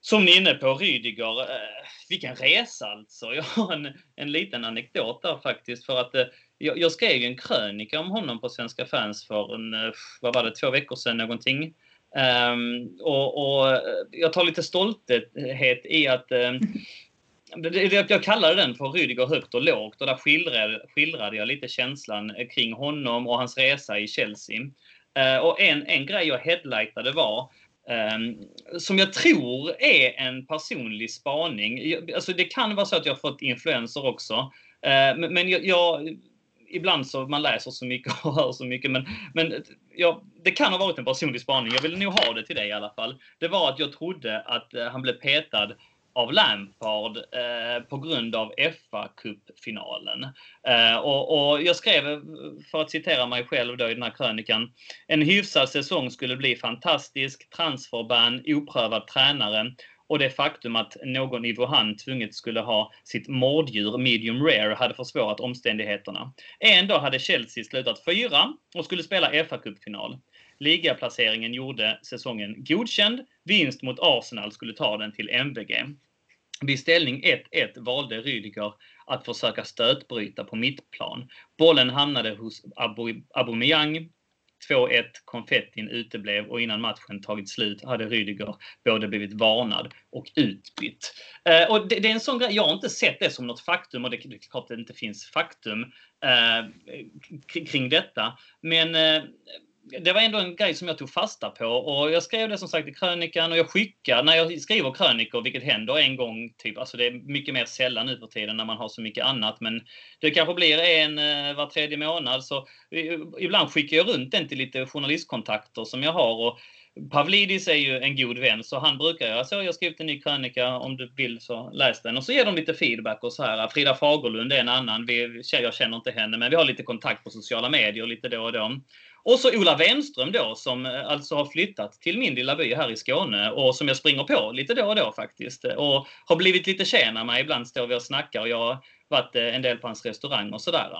som ni är inne på, Rydiger. Eh, vilken resa alltså. Jag har en, en liten anekdot där faktiskt. För att eh, jag, jag skrev en krönika om honom på Svenska fans för en, eh, vad var det, två veckor sedan någonting. Um, och, och, eh, jag tar lite stolthet i att um, jag kallade den för Rydiger högt och lågt och där skildrade, skildrade jag lite känslan eh, kring honom och hans resa i Chelsea. Uh, och en, en grej jag headlightade var Um, som jag tror är en personlig spaning. Jag, alltså det kan vara så att jag har fått influenser också. Uh, men, men jag, jag, ibland så man läser så mycket och hör så mycket. Men, men ja, det kan ha varit en personlig spaning. Jag vill nog ha det till dig i alla fall. Det var att jag trodde att eh, han blev petad av Lampard eh, på grund av fa kuppfinalen Eh, och, och, jag skrev, eh, för att citera mig själv då i den här krönikan, en hyfsad säsong skulle bli fantastisk, transferban, oprövad tränare och det faktum att någon i Wuhan tvunget skulle ha sitt morddjur medium rare hade försvårat omständigheterna. En dag hade Chelsea slutat fyra och skulle spela FA-cupfinal. Ligaplaceringen gjorde säsongen godkänd. Vinst mot Arsenal skulle ta den till MVG. Vid ställning 1-1 valde Rydiger att försöka stötbryta på mittplan. Bollen hamnade hos Aubameyang. 2-1, konfettin uteblev och innan matchen tagit slut hade Rydiger både blivit varnad och utbytt. Eh, och det, det, är en sån grej, jag har inte sett det som något faktum och det, det är klart att det inte finns faktum eh, kring detta. Men eh, det var ändå en grej som jag tog fasta på och jag skrev det som sagt i krönikan och jag skickar när jag skriver krönikor, vilket händer en gång, typ, alltså det är mycket mer sällan nu för tiden när man har så mycket annat, men det kanske blir en eh, var tredje månad så ibland skickar jag runt den till lite journalistkontakter som jag har och Pavlidis är ju en god vän, så han brukar göra så jag har skrivit en ny krönika, om du vill så läs den. Och så ger de lite feedback och så här. Frida Fagerlund är en annan, vi, jag känner inte henne, men vi har lite kontakt på sociala medier lite då och då. Och så Ola Wenström då som eh, alltså har flyttat till min lilla by här i Skåne och som jag springer på lite då och då faktiskt. Och har blivit lite tjäna med. Ibland står vi och snackar och jag har varit eh, en del på hans restaurang och sådär.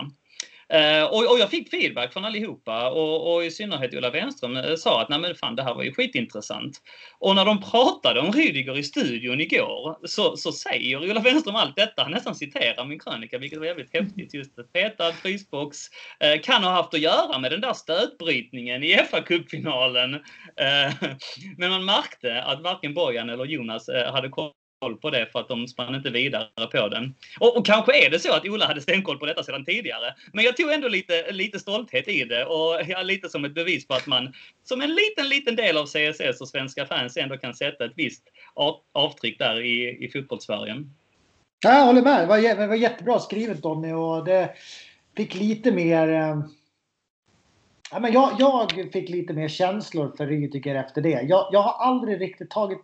Eh, och, och, jag fick feedback från allihopa och, och i synnerhet Ola Wenström eh, sa att Nej, men fan, det här var ju skitintressant. Och när de pratade om Rydiger i studion igår så, så säger Ola Wenström allt detta. Han nästan citerar min krönika, vilket var jävligt häftigt. Just petad frysbox eh, kan ha haft att göra med den där stötbrytningen i fa kuppfinalen Eh, men man märkte att varken Bojan eller Jonas eh, hade kommit koll på det för att de spann inte vidare på den. Och, och, kanske är det så att Ola hade stenkoll på detta sedan tidigare. Men jag tog ändå lite, lite stolthet i det och ja, lite som ett bevis på att man som en liten, liten del av CSS och svenska fans ändå kan sätta ett visst avtryck där i, i fotbollssverige. Jag håller med. Det var, det var jättebra skrivet Donny och det fick lite mer eh, Ja, men jag, jag fick lite mer känslor för Rydiger efter det. Jag, jag har aldrig riktigt tagit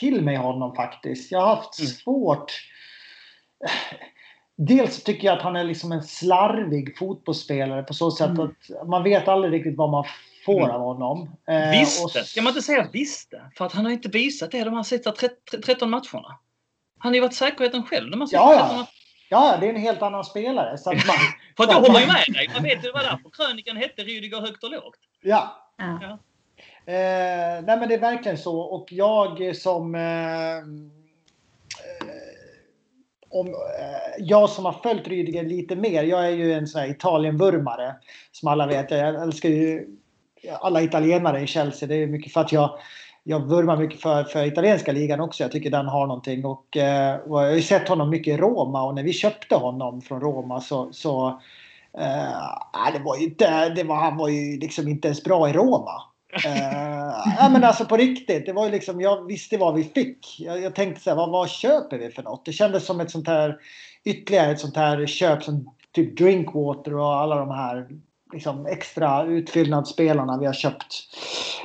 till mig honom faktiskt. Jag har haft mm. svårt. Dels tycker jag att han är liksom en slarvig fotbollsspelare på så sätt mm. att man vet aldrig riktigt vad man får mm. av honom. Eh, visste? Och... Ska man inte säga visste? För att han har inte visat det de här sista 13 matcherna. Han har ju varit säkerheten själv de här sista ja, 13 matcherna. Ja, det är en helt annan spelare. Så man, för du håller ju med dig. Man vet ju vad därför krönikan hette Rydiger högt och lågt. Ja. ja. Eh, nej men det är verkligen så och jag som eh, eh om, eh, jag som har följt Rydiger lite mer. Jag är ju en sån här Italienvurmare som alla vet. Jag älskar ju alla italienare i Chelsea. Det är mycket för att jag jag vurmar mycket för, för italienska ligan också. Jag tycker den har någonting. Och, eh, och jag har ju sett honom mycket i Roma och när vi köpte honom från Roma så, så Uh, det var ju inte, det var, han var ju liksom inte ens bra i Roma. Uh, ja, men alltså på riktigt. Det var ju liksom, jag visste vad vi fick. Jag, jag tänkte så här, vad, vad köper vi för något? Det kändes som ett sånt här ytterligare ett sånt här köp som typ Drinkwater och alla de här liksom, extra utfyllnadsspelarna vi har köpt.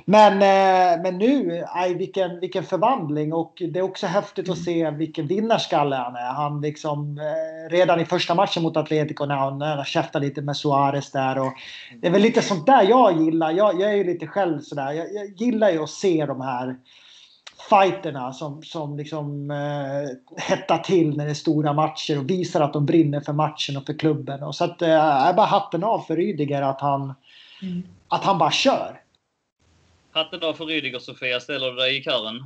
Men, eh, men nu, aj, vilken, vilken förvandling och det är också häftigt att se vilken vinnarskalle han är. Han liksom, eh, redan i första matchen mot Atletico när han, när han käftade lite med Suarez där. Och det är väl lite sånt där jag gillar. Jag, jag är ju lite själv sådär. Jag, jag gillar ju att se de här fighterna som, som liksom eh, hettar till när det är stora matcher och visar att de brinner för matchen och för klubben. Och så att eh, är bara hatten av för Rydiger att han, mm. att han bara kör. Hatten av för Rydiger Sofia, ställer du dig i kören?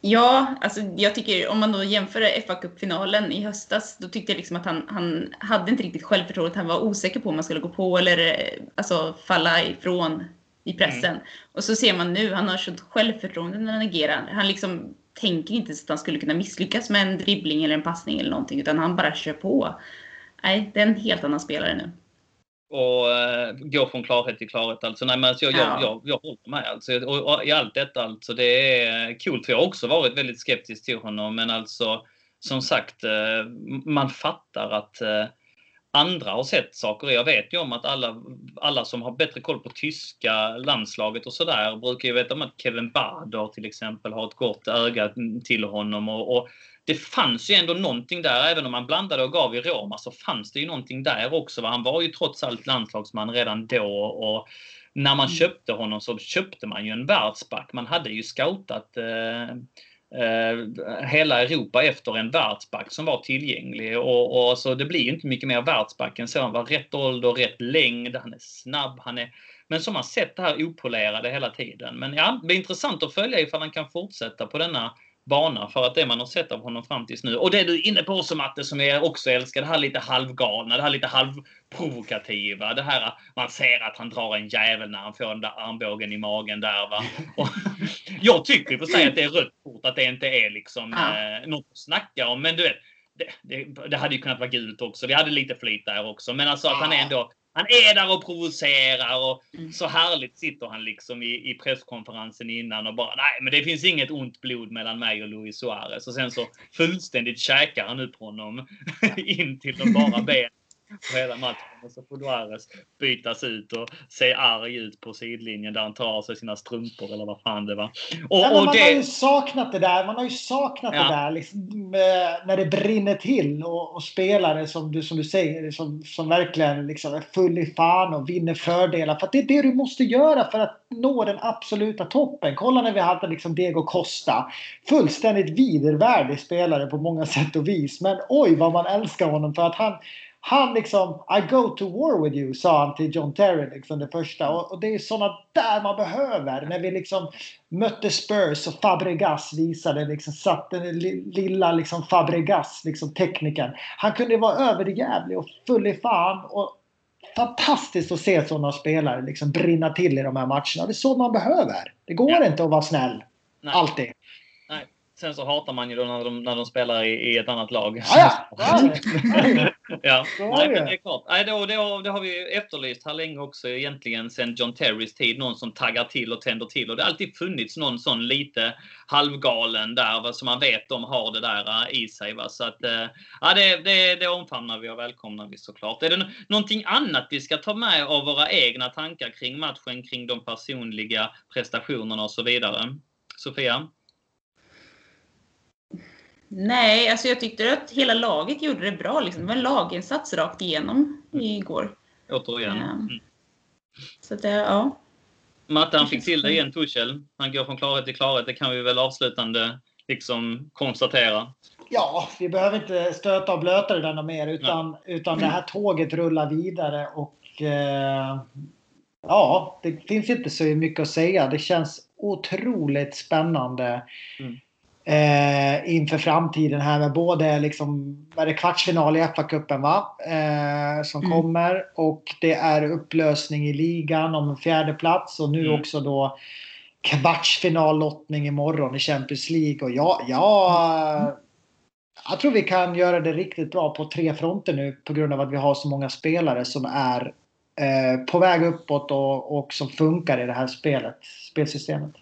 Ja, alltså jag tycker om man då jämför fa Cup-finalen i höstas, då tyckte jag liksom att han, han hade inte riktigt självförtroende. Han var osäker på om man skulle gå på eller alltså, falla ifrån i pressen. Mm. Och så ser man nu, han har sånt självförtroende när han agerar. Han liksom tänker inte att han skulle kunna misslyckas med en dribbling eller en passning eller någonting, utan han bara kör på. Nej, det är en helt annan spelare nu och uh, gå från klarhet till klarhet. Alltså, nej, men alltså, jag, ja. jag, jag, jag håller med. Alltså, och, och, I allt detta, alltså, det är coolt. För jag har också varit väldigt skeptisk till honom. Men alltså, som sagt, uh, man fattar att uh, andra har sett saker. Jag vet ju om att alla, alla som har bättre koll på tyska landslaget och sådär brukar ju veta om att Kevin Bader till exempel har ett gott öga till honom. och, och det fanns ju ändå någonting där, även om man blandade och gav i Roma så fanns det ju någonting där också. Han var ju trots allt landslagsman redan då och när man mm. köpte honom så köpte man ju en världsback. Man hade ju scoutat eh, eh, Eh, hela Europa efter en världsback som var tillgänglig. Och, och, så det blir ju inte mycket mer världsback än så. Han var rätt ålder, rätt längd, han är snabb, han är men som har sett det här opolerade hela tiden. Men ja, det är intressant att följa ifall han kan fortsätta på denna bana för att det man har sett av honom fram tills nu. Och det du är inne på också Matte, som jag också älskar, det här lite halvgalna, det här lite halvprovokativa. Det här man ser att han drar en jävel när han får den där armbågen i magen där va. Och jag tycker för sig att det är rött kort, att det inte är liksom ja. eh, något att snacka om. Men du vet, det, det, det, hade ju kunnat vara gult också. Vi hade lite flyt där också. Men alltså att han är ändå han är där och provocerar och mm. så härligt sitter han liksom i, i presskonferensen innan och bara nej, men det finns inget ont blod mellan mig och Luis Suarez. Och sen så fullständigt käkar han upp honom in till de bara ben på hela matchen. Och så får Duares bytas ut och se arg ut på sidlinjen där han tar av sig sina strumpor eller vad fan det var. Och, ja, och man det... har ju saknat det där. Man har ju saknat ja. det där liksom, när det brinner till och, och, spelare som du, som du säger som, som verkligen liksom är full i fan och vinner fördelar. För det är det du måste göra för att nå den absoluta toppen. Kolla när vi hade liksom Diego Costa. Fullständigt vidervärdig spelare på många sätt och vis. Men oj vad man älskar honom för att han han liksom, I go to war with you, sa han till John Terry liksom det första. Och, och det är sådana där man behöver. När vi liksom mötte Spurs och Fabregas visade liksom, satt den lilla liksom Fabregas, liksom tekniken. Han kunde vara överjävlig och full i fan. Och fantastiskt att se sådana spelare liksom brinna till i de här matcherna. Det är så man behöver. Det går ja. inte att vara snäll. Nej. Alltid. Sen så hatar man ju då när de, när de spelar i, i ett annat lag. Ja, ja. ja. Nej, det är klart. Nej, då, det, har, det har vi efterlyst här länge också egentligen sen John Terrys tid. Någon som taggar till och tänder till. Och det har alltid funnits någon sån lite halvgalen där va, som man vet de har det där uh, i sig. Va. Så att, uh, ja, det, det, det omfamnar vi och välkomnar vi såklart. Är det någonting annat vi ska ta med av våra egna tankar kring matchen, kring de personliga prestationerna och så vidare? Sofia? Nej, alltså jag tyckte att hela laget gjorde det bra. Liksom. Det var en laginsats rakt igenom igår. Återigen. Mm. Så att, ja. Matte, han fick till det igen, Tuchel. Han går från klarhet till klarhet. Det kan vi väl avslutande liksom konstatera. Ja, vi behöver inte stöta och blöta det där mer utan, utan det här tåget rullar vidare och eh, ja, det finns inte så mycket att säga. Det känns otroligt spännande. Mm eh, inför framtiden här med både liksom, är det kvartsfinal i FA-cupen va? Eh, som mm. kommer och det är upplösning i ligan om en fjärde plats och nu mm. också då kvartsfinallottning imorgon i Champions League och ja, ja mm. jag tror vi kan göra det riktigt bra på tre fronter nu på grund av att vi har så många spelare som är eh, på väg uppåt och, och som funkar i det här spelet, spelsystemet.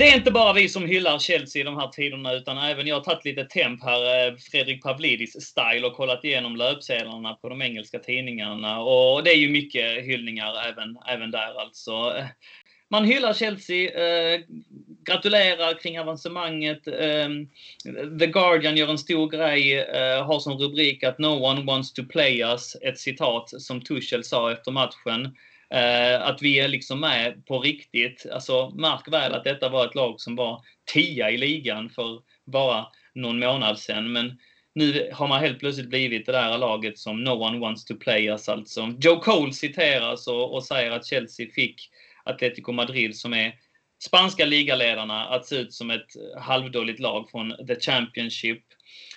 Det är inte bara vi som hyllar Chelsea i de här tiderna, utan även jag har tagit lite temp här, eh, Fredrik Pavlidis-style, och kollat igenom löpsedlarna på de engelska tidningarna. Och det är ju mycket hyllningar även, även där alltså. Man hyllar Chelsea, eh, gratulerar kring avancemanget. Eh, The Guardian gör en stor grej, eh, har som rubrik att “No one wants to play us”, ett citat som Tuchel sa efter matchen. Eh, att vi är liksom med på riktigt. Alltså, märk väl att detta var ett lag som var tia i ligan för bara någon månad sedan. Men nu har man helt plötsligt blivit det där laget som no one wants to play us alltså. Joe Cole citeras och, och säger att Chelsea fick Atletico Madrid som är spanska ligaledarna att se ut som ett halvdåligt lag från the Championship.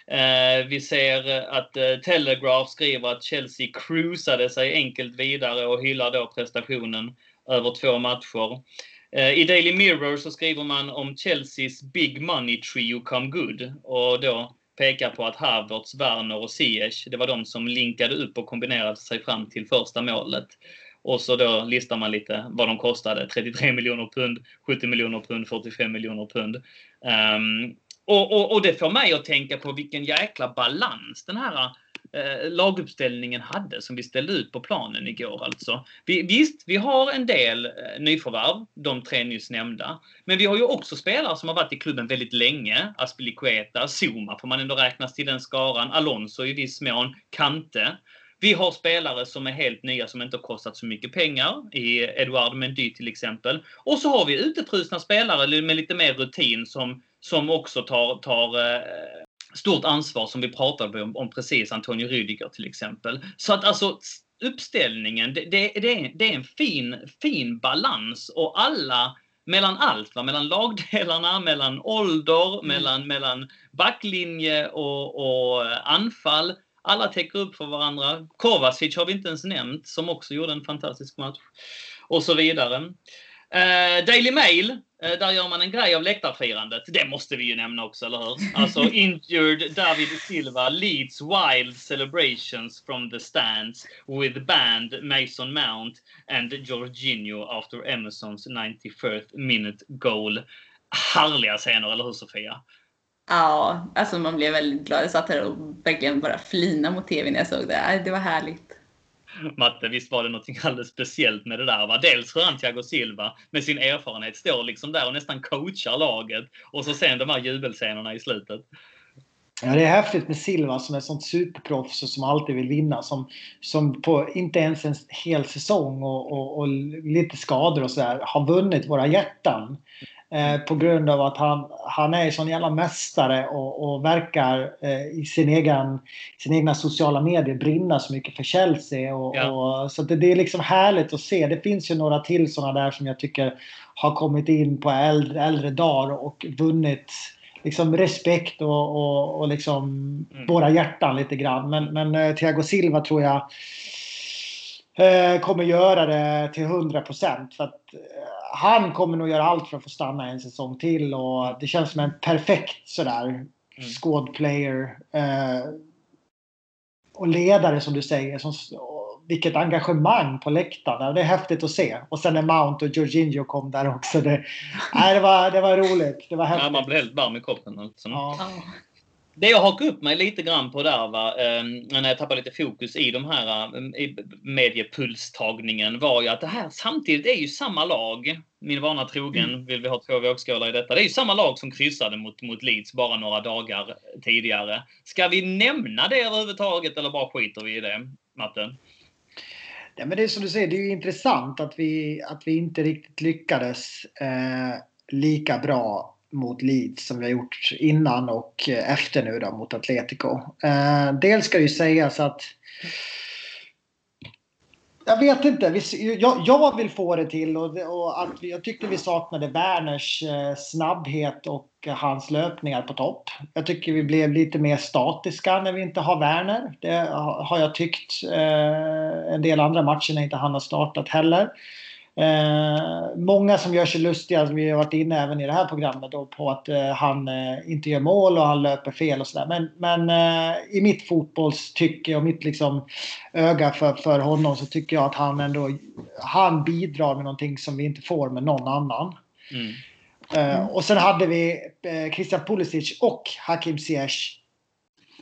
Eh, vi ser att eh, Telegraph skriver att Chelsea cruisade sig enkelt vidare och hyllar då prestationen över två matcher. Eh, I Daily Mirror så skriver man om Chelseas Big Money Trio Come Good och då pekar på att Havertz, Werner och Ziyech, det var de som linkade upp och kombinerade sig fram till första målet. Och så då listar man lite vad de kostade. 33 miljoner pund, 70 miljoner pund, 45 miljoner pund. Um, och, och, och, det får mig att tänka på vilken jäkla balans den här eh, laguppställningen hade som vi ställde ut på planen igår. Alltså. Vi, visst, vi har en del eh, nyförvärv, de tre nyss nämnda. Men vi har ju också spelare som har varit i klubben väldigt länge. Aspilicueta, Zuma får man ändå räknas till den skaran. Alonso i viss mån, Kante. Vi har spelare som är helt nya som inte har kostat så mycket pengar. I Eduard Mendy till exempel. Och så har vi utefrusna spelare med lite mer rutin som, som också tar, tar eh, stort ansvar som vi pratade om, om precis, Antonio Rüdiger till exempel. Så att alltså uppställningen, det, det, det, är, det är en fin, fin balans och alla mellan allt, va? mellan lagdelarna, mellan ålder, mm. mellan, mellan backlinje och, och anfall. Alla täcker upp för varandra. Kovacic har vi inte ens nämnt, som också gjorde en fantastisk match. Och så vidare. Uh, Daily Mail, uh, där gör man en grej av läktarfirandet. Det måste vi ju nämna också, eller hur? Alltså, injured David Silva leads wild celebrations from the stands with band Mason Mount and Jorginho after Emersons 91st minute goal. Härliga scener, eller hur Sofia? Ja, alltså man blev väldigt glad. Jag satt här och verkligen bara flina mot tv när jag såg det. Det var härligt. Matte, visst var det något alldeles speciellt med det där? Va? Dels hur Thiago Silva med sin erfarenhet står liksom där och nästan coachar laget. Och så sen de här jubelscenerna i slutet. Ja, det är häftigt med Silva som är sånt superproffs och som alltid vill vinna. Som, som på inte ens en hel säsong och, och, och lite skador och sådär har vunnit våra hjärtan. Eh, på grund av att han, han är sån jävla mästare och, och verkar eh, i sin egen, sin egna sociala medier brinna så mycket för Chelsea. Och, ja. och så det, det, är liksom härligt att se. Det finns ju några till sådana där som jag tycker har kommit in på äldre, äldre dagar och vunnit liksom respekt och, och, och liksom mm. våra hjärtan lite grann. Men, men eh, Thiago Silva tror jag kommer göra det till 100 procent. För att eh, han kommer nog göra allt för att få stanna en säsong till och det känns som en perfekt sådär mm. squad player. Eh, och ledare som du säger. Som, vilket engagemang på läktarna. Det är häftigt att se. Och sen när Mount och Jorginho kom där också. Det, nej, det, var, det var roligt. Det var häftigt. Ja, man blev helt varm i kroppen. Alltså. Ja. Det jag hakar upp mig lite grann på där, va, eh, när jag tappade lite fokus i de här eh, mediepulstagningen, var ju att det här samtidigt är ju samma lag. Min vana trogen mm. vill vi ha två vågskålar i detta. Det är ju samma lag som kryssade mot, mot Leeds bara några dagar tidigare. Ska vi nämna det överhuvudtaget eller bara skiter vi i det, Matte? Ja, men det är som du säger, det är ju intressant att vi, att vi inte riktigt lyckades eh, lika bra mot Leeds som vi har gjort innan och efter nu då mot Atletico. Eh, dels ska det ju sägas att jag vet inte. Jag, jag vill få det till och, och att jag tyckte vi saknade Werners eh, snabbhet och hans löpningar på topp. Jag tycker vi blev lite mer statiska när vi inte har Werner. Det har jag tyckt eh, en del andra matcher när inte han har startat heller. Eh, många som gör sig lustiga, som vi har varit inne även i det här programmet, då, på att eh, han eh, inte gör mål och han löper fel och sådär. Men, men eh, i mitt fotbollstycke och mitt liksom, öga för, för honom så tycker jag att han ändå han bidrar med någonting som vi inte får med någon annan. Mm. Mm. och sen hade vi eh, Christian Pulisic och Hakim Ziyech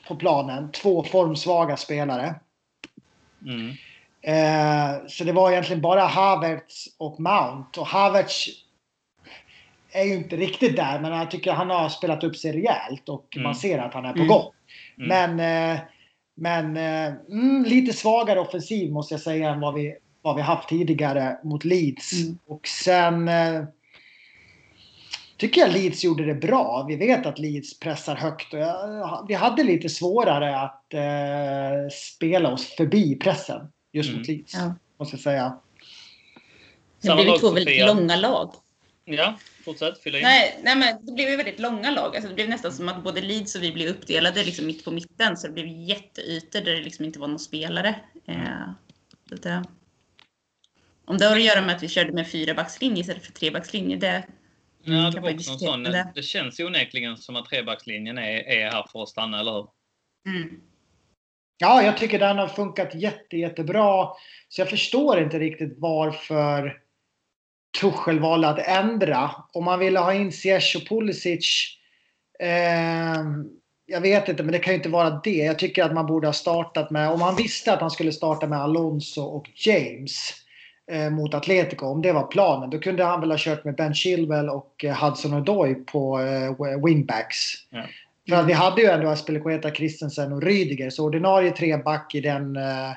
på planen. Två formsvaga spelare. Mm. Eh, så det var egentligen bara Havertz och Mount. Och Havertz är ju inte riktigt där, men jag tycker han har spelat upp sig rejält och mm. man ser att han är på mm. gång. Mm. Men, eh, men eh, mm, lite svagare offensiv måste jag säga än vad vi, vad vi haft tidigare mot Leeds. Mm. Och sen tycker jag Leeds gjorde det bra. Vi vet att Leeds pressar högt och jag, vi hade lite svårare att eh, spela oss förbi pressen just mm. mot Leeds. Ja. Måste jag säga. Det blev två väldigt långa lag. Ja, fortsätt. Fylla in. Nej, nej, men det blev väldigt långa lag. Alltså, det blev nästan som att både Leeds och vi blev uppdelade liksom mitt på mitten. Så det blev jätteytor där det liksom inte var någon spelare. Eh, det, om det har att göra med att vi körde med fyra backslinje istället för tre backslinje, det Ja, det också sån. Det. det känns ju onekligen som att trebackslinjen är, är här för att stanna, eller hur? Mm. Ja, jag tycker den har funkat jätte, jättebra. Så jag förstår inte riktigt varför Tuchel valde att ändra. Om man ville ha in Ziyech och Pulisic. Eh, jag vet inte, men det kan ju inte vara det. Jag tycker att man borde ha startat med, om man visste att han skulle starta med Alonso och James eh, mot Atletico, om det var planen, då kunde han väl ha kört med Ben Chilwell och eh, Hudson Odoi på eh, wingbacks. Ja. För att vi hade ju ändå Aspelekueta, Christensen och Rydiger, så ordinarie treback i den eh,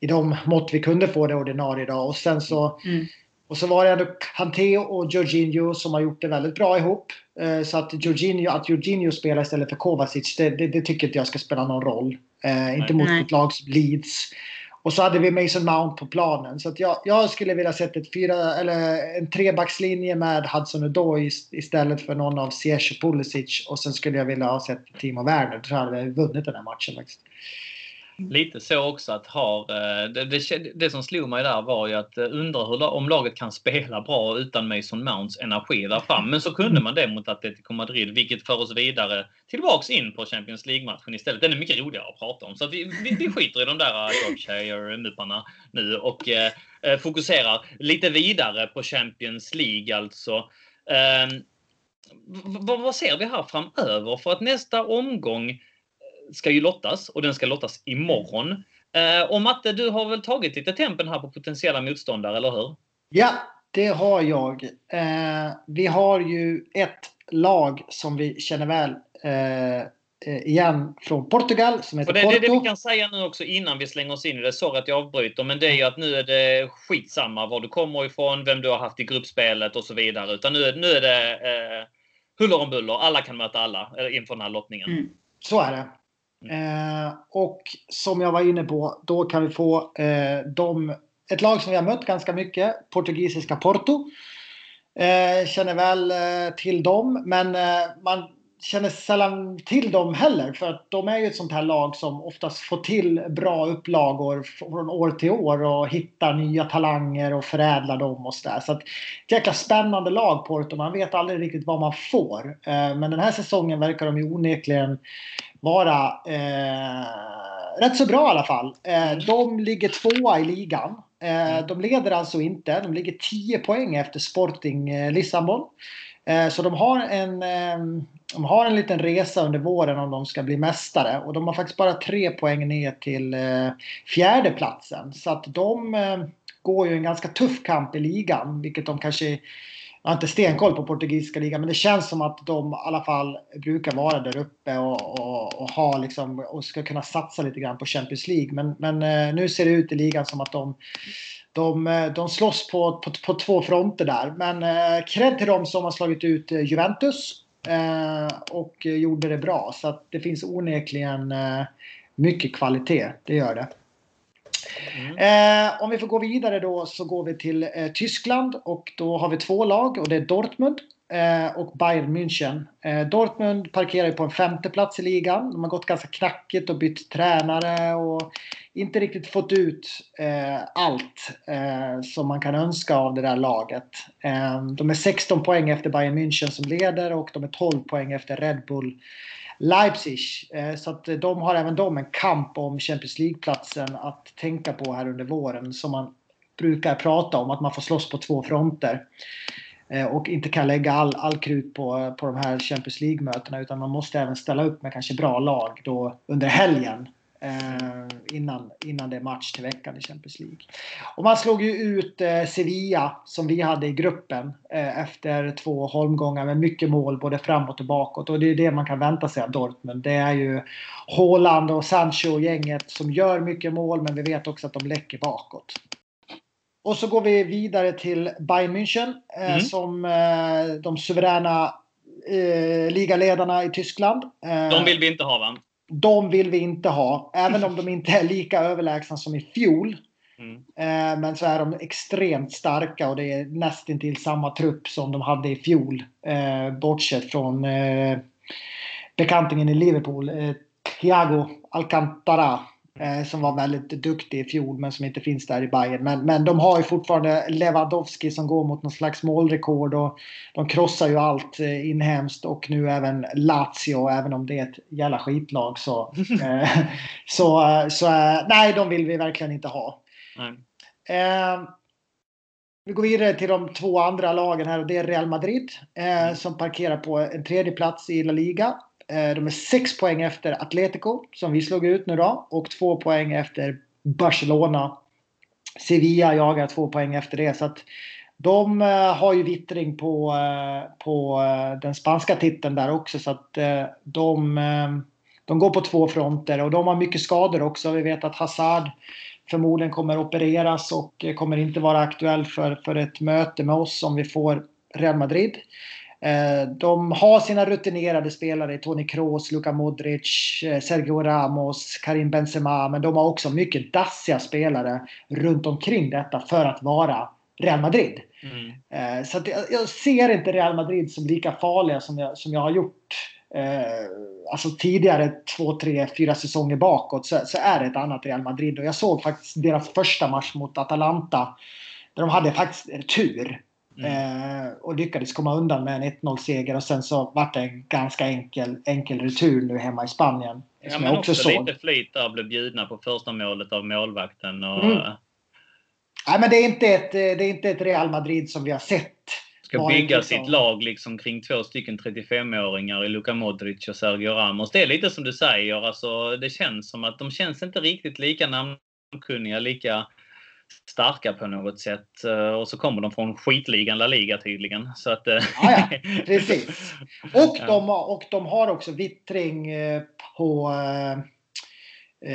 i de mått vi kunde få det ordinarie idag. Och sen så mm. Och så var det ändå Kanté och Jorginho som har gjort det väldigt bra ihop. Eh, så att Jorginho, att Jorginho spelar istället för Kovacic, det, det, det tycker inte jag ska spela någon roll. Eh, inte mot ett lag som Leeds. Och så hade vi Mason Mount på planen. Så att jag, jag skulle vilja sett ett fyra, eller en trebackslinje med Hudson Odoi istället för någon av Ziyech och Pulisic. Och sen skulle jag vilja ha sett Timo Werner. Då hade vi vunnit den här matchen faktiskt. Lite så också att har, eh, det, det, det, som slog mig där var ju att eh, undra hur, om laget kan spela bra utan Mason Mounts energi där fram. Men så kunde man det mot Atletico Madrid, vilket för oss vidare tillbaks in på Champions League-matchen istället. Den är mycket roligare att prata om. Så vi, vi, vi skiter i de där eh, Yorkshire-muparna nu och eh, fokuserar lite vidare på Champions League alltså. Eh, vad ser vi här framöver? För att nästa omgång ska ju lottas och den ska lottas imorgon. Eh, och Matte, du har väl tagit lite tempen här på potentiella motståndare, eller hur? Ja, det har jag. Eh, vi har ju ett lag som vi känner väl eh, igen från Portugal som heter och det, Porto. Det det vi kan säga nu också innan vi slänger oss in i det. Sorry att jag avbryter, men det är ju att nu är det skitsamma var du kommer ifrån, vem du har haft i gruppspelet och så vidare. Utan nu, nu är det eh, huller om buller. Alla kan möta alla eh, inför den här lottningen. Mm. Så är det. Mm. Eh, och som jag var inne på, då kan vi få eh, de, ett lag som vi har mött ganska mycket, portugisiska Porto. Eh, känner väl eh, till dem, men eh, man känner sällan till dem heller. För att de är ju ett sånt här lag som oftast får till bra upplagor från år till år och hittar nya talanger och förädlar dem och sådär. Så att ett jäkla spännande lag Porto. Man vet aldrig riktigt vad man får. Eh, men den här säsongen verkar de ju onekligen vara eh, rätt så bra i alla fall. Eh, de ligger tvåa i ligan. Eh, mm. de leder alltså inte. De ligger 10 poäng efter Sporting eh, Lissabon. Eh, så de har en eh, de har en liten resa under våren om de ska bli mästare och de har faktiskt bara tre poäng ner till fjärdeplatsen. Så att de går ju en ganska tuff kamp i ligan, vilket de kanske jag har inte stenkoll på portugisiska ligan, men det känns som att de i alla fall brukar vara där uppe och, och, och, ha liksom, och ska kunna satsa lite grann på Champions League. Men, men eh, nu ser det ut i ligan som att de, de, eh, de slåss på, på, på två fronter där. Men eh, cred till dem som har slagit ut Juventus och gjorde det bra. Så att det finns onekligen mycket kvalitet, det gör det. Mm. Eh, om vi får gå vidare då så går vi till eh, Tyskland och då har vi två lag och det är Dortmund eh, och Bayern München. Eh, Dortmund parkerar ju på en femte plats i ligan. De har gått ganska knackigt och bytt tränare och inte riktigt fått ut eh, allt eh, som man kan önska av det där laget. Eh, de är 16 poäng efter Bayern München som leder och de är 12 poäng efter Red Bull Leipzig. Eh, så att eh, de har även de en kamp om Champions League-platsen att tänka på här under våren som man brukar prata om, att man får slåss på två fronter. Eh, och inte kan lägga all, all krut på, på de här Champions League-mötena utan man måste även ställa upp med kanske bra lag då under helgen eh, innan, innan det är match till veckan i Champions League. Och man slog ju ut eh, Sevilla som vi hade i gruppen eh, efter två holmgångar med mycket mål både framåt och bakåt. Och det är det man kan vänta sig av Dortmund. Det är ju Haaland och Sancho och gänget som gör mycket mål men vi vet också att de läcker bakåt. Och så går vi vidare till Bayern München eh, Mm. som eh, de suveräna eh, ligaledarna i Tyskland. De vill vi inte ha va? De vill vi inte ha, även om de inte är lika överlägsna som i fjol. Mm. Eh, men så är de extremt starka och det är nästintill samma trupp som de hade i fjol. Eh, bortsett från eh, bekantingen i Liverpool, Thiago Alcantara. Eh, som var väldigt duktig i fjol men som inte finns där i Bayern. Men, men de har ju fortfarande Lewandowski som går mot någon slags målrekord. Och de krossar ju allt eh, inhemskt och nu även Lazio. Även om det är ett jävla skitlag så... Eh, så, eh, så nej, de vill vi verkligen inte ha. Nej. Eh, vi går vidare till de två andra lagen här och det är Real Madrid eh, som parkerar på en tredje plats i La Liga. Eh, de är sex poäng efter Atletico som vi slog ut nu då och två poäng efter Barcelona. Sevilla jagar två poäng efter det så att de eh, har ju vittring på, eh, på den spanska titeln där också så att de, de går på två fronter och de har mycket skador också. Vi vet att Hazard förmodligen kommer opereras och kommer inte vara aktuell för, för ett möte med oss om vi får Real Madrid. Eh, De har sina rutinerade spelare, Toni Kroos, Luka Modric, eh, Sergio Ramos, Karim Benzema, men de har också mycket dassiga spelare runt omkring detta för att vara Real Madrid. Mm. Eh, Så jag, ser inte Real Madrid som lika farliga som jag, som jag har gjort alltså tidigare två, tre, fyra säsonger bakåt så, så är det ett annat Real Madrid. Och jag såg faktiskt deras första match mot Atalanta där de hade faktiskt tur. Mm. Eh, och lyckades komma undan med en 1-0 seger och sen så vart det en ganska enkel, enkel retur nu hemma i Spanien. Ja, men jag också, också lite flyt där, blev bjudna på första målet av målvakten. Och Mm. Nej, men det är, inte ett, det är inte ett Real Madrid som vi har sett. ska bygga liksom- sitt lag liksom kring två stycken 35-åringar i Luka Modric och Sergio Ramos. Det är lite som du säger, alltså, det känns som att de känns inte riktigt lika namnkunniga, lika starka på något sätt. Eh, Och så kommer de från skitligan La Liga tydligen. Så att, eh, Ja, ja, precis. Och, de, och de har också vittring eh, på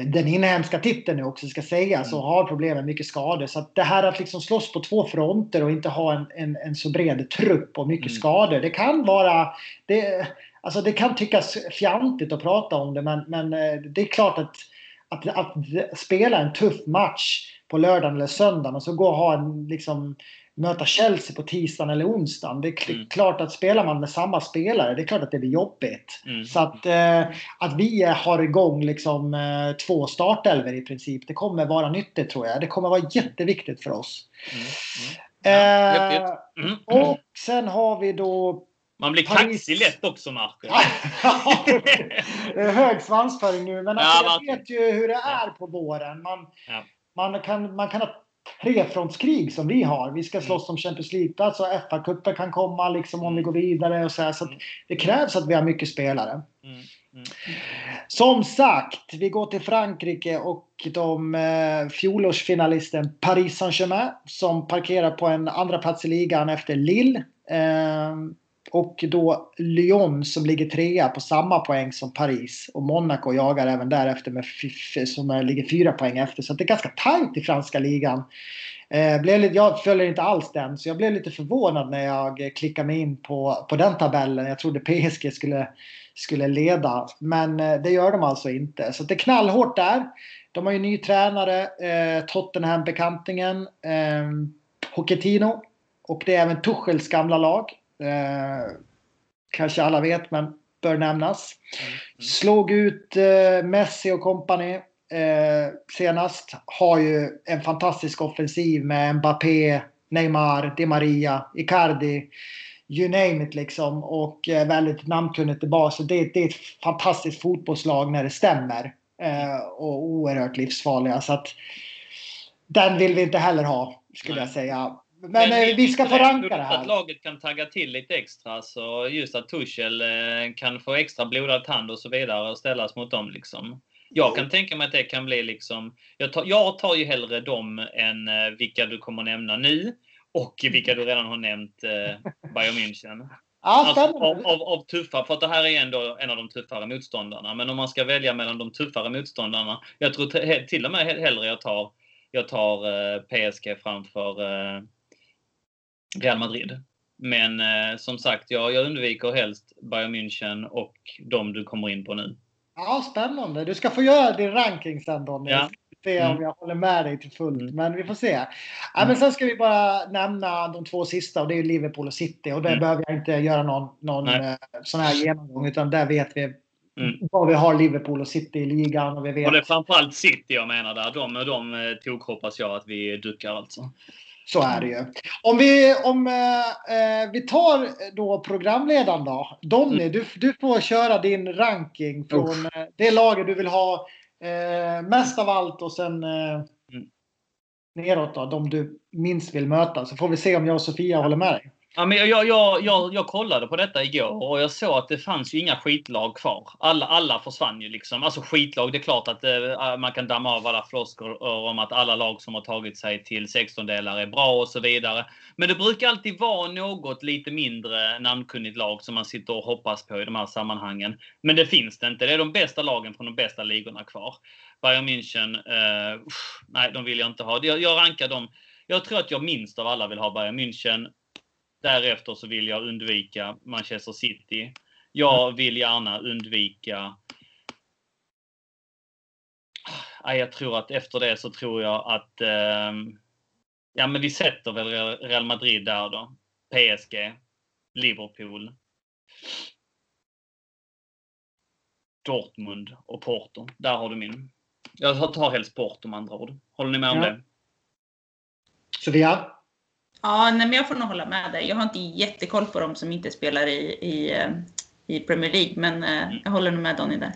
den inhemska titeln nu också ska sägas och Mm. har problem med mycket skador. Så att det här att liksom slåss på två fronter och inte ha en, en, en så bred trupp och mycket Mm. skador. Det kan vara... Det, alltså det kan tyckas fjantigt att prata om det men, men det är klart att, att, att spela en tuff match på lördagen eller söndagen och så gå och ha en liksom möta Chelsea på tisdagen eller onsdagen. Det är Mm. klart att spelar man med samma spelare, det är klart att det blir jobbigt. Mm. Så att, eh, att vi har igång liksom, eh, två startelver i princip, det kommer vara nyttigt tror jag. Det kommer vara jätteviktigt för oss. Mm. Mm. Eh. Mm. och sen har vi då... Man blir Paris- kaxig lätt också, Marcus. hög svansföring nu, men Ja, alltså, jag vet ju hur det är på våren. Man, Ja. Man, kan, man kan ha trefrontskrig som vi har. Vi ska Mm. slåss om Champions League-plats och FA-cupen kan komma liksom om vi går vidare. och så, här. så att Mm. Det krävs att vi har mycket spelare. Mm. Mm. Som sagt, vi går till Frankrike och de eh, fjolårsfinalisten Paris Saint-Germain som parkerar på en andra plats i ligan efter Lille. Eh, och då Lyon som ligger trea på samma poäng som Paris. Och Monaco jagar även därefter med som ligger fyra poäng efter. Så det är ganska tajt i franska ligan. Eh, blev lite, jag följer inte alls den, så jag blev lite förvånad när jag klickade mig in på, på den tabellen. Jag trodde PSG skulle, skulle leda, men eh, det gör de alltså inte. Så det är knallhårt där. De har ju ny tränare, eh, Tottenham-bekantingen, eh, Pochettino. Och det är även Tuchels gamla lag. Eh, kanske alla vet, men bör nämnas. Mm. Slog ut eh, Messi och company eh, senast. Har ju en fantastisk offensiv med Mbappé, Neymar, Di Maria, Icardi. You name it liksom. Och eh, väldigt namnkunnigt i bas. Det, det är ett fantastiskt fotbollslag när det stämmer. Eh, och oerhört livsfarliga. Så att den vill vi inte heller ha, skulle Nej. jag säga. Men, eh, vi ska få det- det Att här. laget kan tagga till lite extra. Så just att Tuchel eh, kan få extra blodad tand och så vidare och ställas mot dem. Liksom. Jag kan tänka mig att det kan bli liksom... Jag tar, jag tar ju hellre dem än eh, vilka du kommer nämna nu. Och vilka du redan har nämnt, eh, Bayern München. Alltså, av, av, av tuffa, för att det här är ändå en av de tuffare motståndarna. Men om man ska välja mellan de tuffare motståndarna. Jag tror till och med he- hellre jag tar jag tar eh, PSG framför eh, Real Madrid. Men eh, som sagt, jag, jag undviker helst Bayern München och de du kommer in på nu. Ja, spännande. Du ska få göra din ranking sen Donny. Ja. Se Mm. om jag håller med dig till fullt. Mm. Men vi får se. Ja, men sen ska vi bara nämna de två sista och det är Liverpool och City. Och där Mm. behöver jag inte göra någon, någon Nej. eh, sån här genomgång. Utan där vet vi Mm. vad vi har Liverpool och City i ligan. Och vi vet Och det är framförallt City jag menar där. De, de eh, tog hoppas jag att vi duckar alltså. Så är det ju. Om vi, om, eh, eh, vi tar då programledaren då. Donny, Mm. du, du får köra din ranking från eh, det laget du vill ha eh, mest av allt och sen eh, Mm. neråt då, de du minst vill möta. Så får vi se om jag och Sofia håller med dig. Ja, men jag, jag, jag, jag kollade på detta igår och jag såg att det fanns ju inga skitlag kvar. Alla, alla försvann ju liksom. Alltså skitlag, det är klart att eh, man kan damma av alla floskler eh, om att alla lag som har tagit sig till 16-delar är bra och så vidare. Men det brukar alltid vara något lite mindre namnkunnigt lag som man sitter och hoppas på i de här sammanhangen. Men det finns det inte. Det är de bästa lagen från de bästa ligorna kvar. Bayern München, eh, usch, nej de vill jag inte ha. Jag, jag rankar dem. Jag tror att jag minst av alla vill ha Bayern München. Därefter så vill jag undvika Manchester City. Jag vill gärna undvika... Nej, jag tror att efter det så tror jag att... ehm, ja, men vi sätter väl Real- Madrid där då. PSG. Liverpool. Dortmund och Porto. Där har du min. Jag tar helst Porto med andra ord. Håller ni med om Ja. det? Sofia? Ja, nej, men jag får nog hålla med dig. Jag har inte jättekoll på dem som inte spelar i, i, eh, i Premier League, men eh, jag håller nog med Donny där.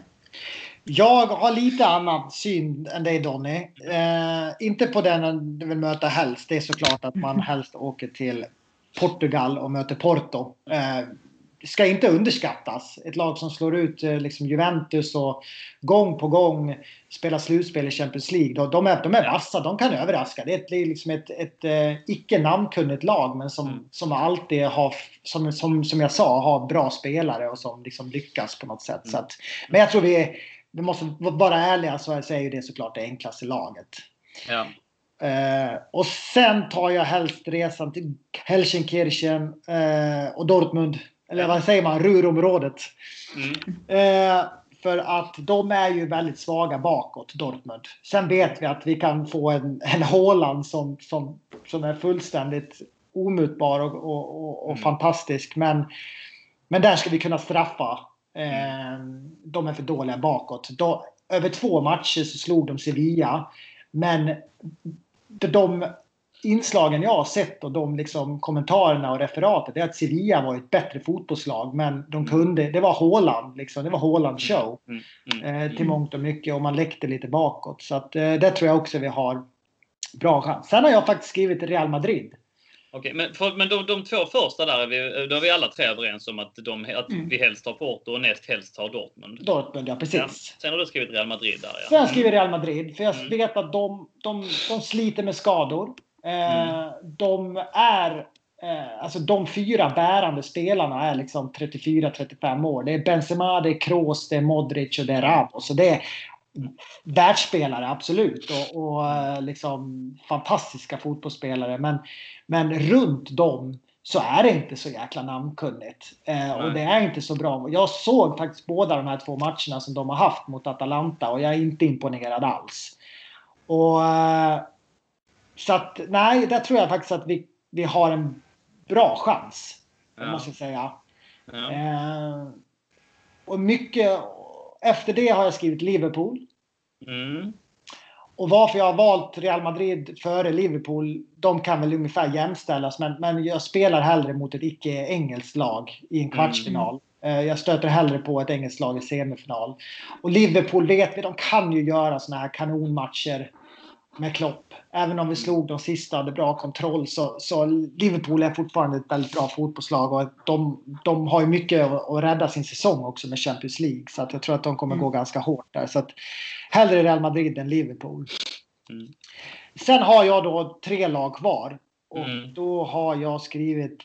Jag har lite annan syn än dig Donny. Eh, inte på den du vill möta helst. Det är såklart att man helst åker till Portugal och möter Porto. Eh, ska inte underskattas. Ett lag som slår ut eh, liksom Juventus och gång på gång spelar slutspel i Champions League. De, de, är, de är vassa, de kan överraska. Det är, ett, det är liksom ett, ett eh, icke namnkunnigt lag men som, Mm. som alltid har, som, som, som jag sa, har bra spelare och som liksom lyckas på något sätt. Så att, men jag tror vi, vi måste vara ärliga så är ju det såklart det enklaste laget. Ja. Eh, och sen tar jag helst resan till Helsenkirchen eh, och Dortmund. Eller vad säger man? Ruhrområdet. Mm. Eh, för att de är ju väldigt svaga bakåt, Dortmund. Sen vet vi att vi kan få en, en Haaland som, som, som är fullständigt omutbar och, och, och, och Mm. fantastisk. Men, men där ska vi kunna straffa. Eh, de är för dåliga bakåt. Då, över två matcher så slog de Sevilla. Men de, de inslagen jag har sett och de liksom kommentarerna och referatet är att Sevilla var ett bättre fotbollslag. Men de kunde, det var Haaland liksom. Det var Haaland show. Mm. Mm. Eh, till mångt och mycket och man läckte lite bakåt. Så att eh, där tror jag också vi har bra chans. Sen har jag faktiskt skrivit Real Madrid. Okej, men, för, men de, de två första där, är vi, då är vi alla tre överens om att, de, att Mm. vi helst har Porto och näst helst har Dortmund. Dortmund, ja precis. Ja. Sen har du skrivit Real Madrid där ja. Sen skriver Real Madrid, för jag Mm. vet att de, de, de sliter med skador. Eh, Mm. De är, eh, alltså de fyra bärande spelarna är liksom 34-35 år. Det är Benzema, det är Kroos, det är Modric och det är Ramos. Så det är världsspelare, absolut. Och, och eh, liksom fantastiska fotbollsspelare. Men, men runt dem så är det inte så jäkla namnkunnigt. Eh, och det är inte så bra. Jag såg faktiskt båda de här två matcherna som de har haft mot Atalanta och jag är inte imponerad alls. Och, så att nej, där tror jag faktiskt att vi, vi har en bra chans. Ja. Måste jag säga. Ja. Eh, och mycket efter det har jag skrivit Liverpool. Mm. Och varför jag har valt Real Madrid före Liverpool, de kan väl ungefär jämställas. Men, men jag spelar hellre mot ett icke-engelskt lag i en kvartsfinal. Eh, Jag stöter hellre på ett engelskt lag i semifinal. Och Liverpool vet vi, de kan ju göra såna här kanonmatcher med Klopp. Även om vi slog de sista och hade bra kontroll så, så Liverpool är fortfarande ett väldigt bra fotbollslag och de, de har ju mycket att, rädda sin säsong också med Champions League. Så att jag tror att de kommer Mm. gå ganska hårt där. Så att hellre Real Madrid än Liverpool. Mm. Sen har jag då tre lag kvar. Och Mm. då har jag skrivit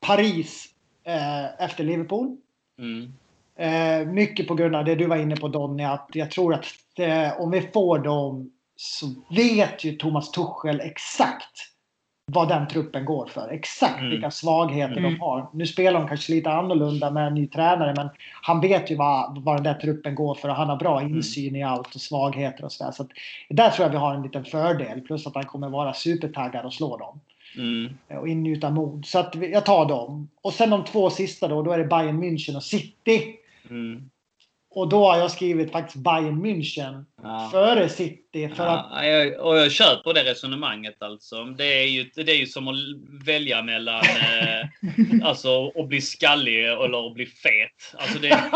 Paris eh, efter Liverpool. Mm. Eh, mycket på grund av det du var inne på Donny, att jag tror att eh, om vi får dem så vet ju Thomas Tuchel exakt vad den truppen går för. Exakt Mm. vilka svagheter Mm. de har. Nu spelar de kanske lite annorlunda med en ny tränare men han vet ju vad, vad den där truppen går för och han har bra Mm. insyn i allt och svagheter och sådär. Så där tror jag vi har en liten fördel. Plus att han kommer vara supertaggad och slå dem. Mm. Och ingjuta mod. Så att jag tar dem. Och sen de två sista då, då är det Bayern München och City. Mm. Och då har jag skrivit faktiskt Bayern München Ja. före City. För att Ja, jag, och jag köper det resonemanget alltså. Det är ju, det är ju som att välja mellan eh, alltså, att bli skallig eller att bli fet. Alltså det, är,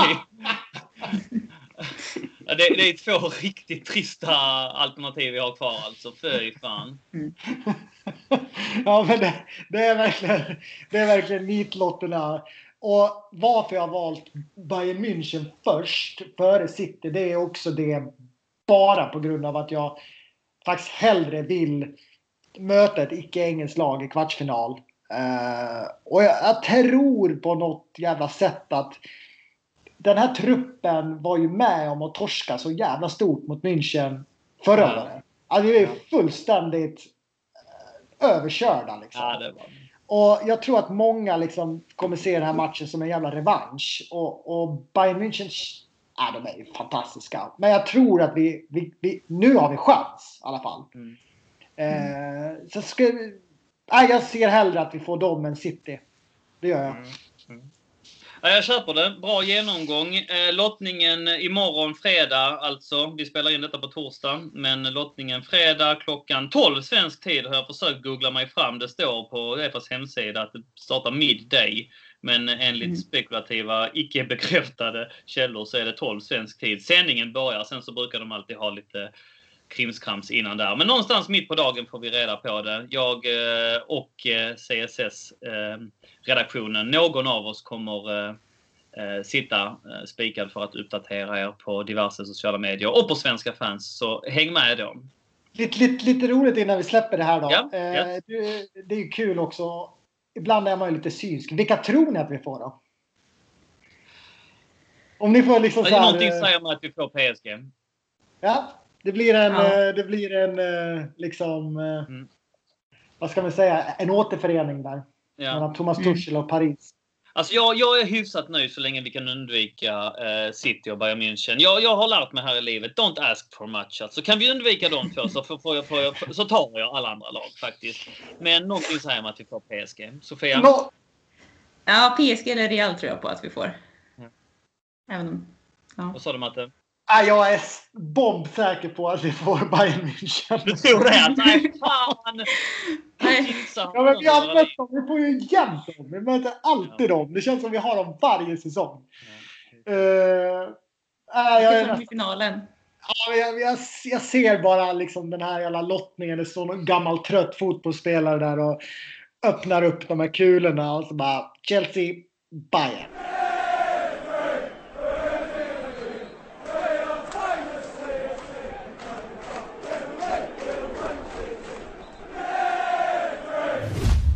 det, det är två riktigt trista alternativ vi har kvar alltså. Fy fan. ja, men det, det, är verkligen, det är verkligen nitlotterna. Och varför jag har valt Bayern München först före City, det är också det bara på grund av att jag faktiskt hellre vill möta ett icke-engelskt lag i kvartsfinal. Eh, och jag, jag tror på något jävla sätt att den här truppen var ju med om att torska så jävla stort mot München förra året. Alltså det är fullständigt eh, överkörda liksom. Ja, det var... Och jag tror att många liksom kommer se den här matchen som en jävla revansch. Och, och Bayern München, ja, de är ju fantastiska. Men jag tror att vi, vi, vi nu har vi chans i alla fall. Mm. Eh, så ska, nej, jag ser hellre att vi får dem än City. Det gör jag. Mm. Ja, jag köper det. Bra genomgång. Eh, lottningen imorgon fredag alltså. Vi spelar in detta på torsdag. Men lottningen fredag klockan 12 svensk tid har jag försökt googla mig fram. Det står på Uefas hemsida att det startar midday. Men enligt Mm. spekulativa, icke bekräftade källor så är det 12 svensk tid. Sändningen börjar. Sen så brukar de alltid ha lite krimskrams innan där. Men någonstans mitt på dagen får vi reda på det. Jag eh, och eh, CSS eh, redaktionen, någon av oss kommer sitta spikad för att uppdatera er på diverse sociala medier och på Svenska fans. Så häng med då. Lite, lite, lite roligt innan vi släpper det här då. Ja, ja. det, är ju kul också. Ibland är man ju lite synsk. Vilka tror ni att vi får då? Om ni får liksom så är här, någonting säger mig att vi får PSG. Ja, det blir en, Ja. eh, det blir en eh, liksom, eh, Mm. vad ska man säga, en återförening där. Ja. Mellan Thomas Mm. Tuchel och Paris. Alltså jag, jag är hyfsat nöjd så länge vi kan undvika eh, City och Bayern München. Jag, jag har lärt mig här i livet, don't ask for much. Alltså, kan vi undvika de två så, får, får jag, får jag, så tar jag alla andra lag faktiskt. Men någonting säger mig att vi får PSG. Sofia? Nå, Ja, PSG eller Real tror jag på att vi får. Ja. Även om... Ja. Vad sa du Matte? Nej, jag är bombsäker på att vi får Bayern München. Du tror det? Att, nej, fan! Nej. Ja, men vi har mött dem. Vi får ju jämt dem. Vi möter alltid dem. Det känns som vi har dem varje säsong. Uh, nej, jag, är i finalen? Ja, jag, jag, jag ser bara liksom den här jävla lottningen. Det står någon gammal trött fotbollsspelare där och öppnar upp de här kulorna och så bara Chelsea, Bayern.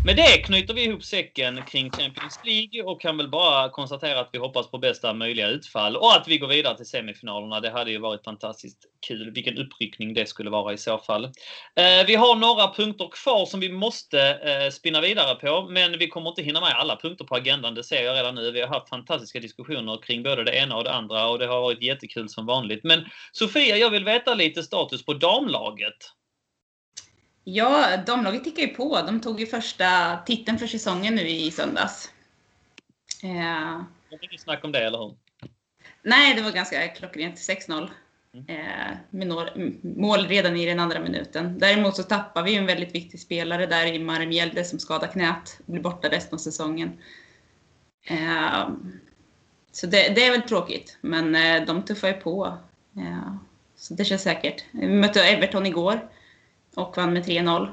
Med det knyter vi ihop säcken kring Champions League och kan väl bara konstatera att vi hoppas på bästa möjliga utfall och att vi går vidare till semifinalerna. Det hade ju varit fantastiskt kul. Vilken uppryckning det skulle vara i så fall. Eh, vi har några punkter kvar som vi måste eh, spinna vidare på, men vi kommer inte hinna med alla punkter på agendan. Det ser jag redan nu. Vi har haft fantastiska diskussioner kring både det ena och det andra och det har varit jättekul som vanligt. Men Sofia, jag vill veta lite status på damlaget. Ja, damlaget tickar ju på. De tog ju första titeln för säsongen nu i söndags. Eh, Det är inget snack om det, eller hur? nej, det var ganska klockrent. 6-0. Eh, med mål redan i den andra minuten. Däremot så tappar vi en väldigt viktig spelare där i Mare Mjelde som skadar knät och blir borta resten av säsongen. Eh, så det, det är väl tråkigt, men eh, de tuffar ju på. Eh, så det känns säkert. Vi mötte Everton igår och vann med 3-0.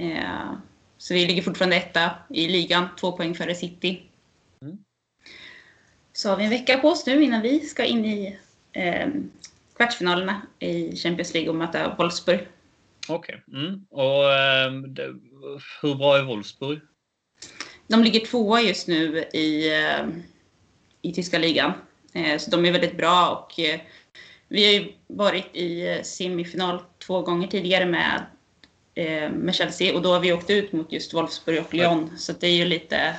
Eh, så vi ligger fortfarande etta i ligan, två poäng före City. Mm. Så har vi en vecka på oss nu innan vi ska in i eh, kvartsfinalerna i Champions League och möta Wolfsburg. Okej. Mm. Och ehm, det, hur bra är Wolfsburg? De ligger tvåa just nu i, eh, i tyska ligan. Eh, så de är väldigt bra och eh, Vi har ju varit i semifinal två gånger tidigare med, eh, med Chelsea och då har vi åkt ut mot just Wolfsburg och Lyon. Så det är ju lite...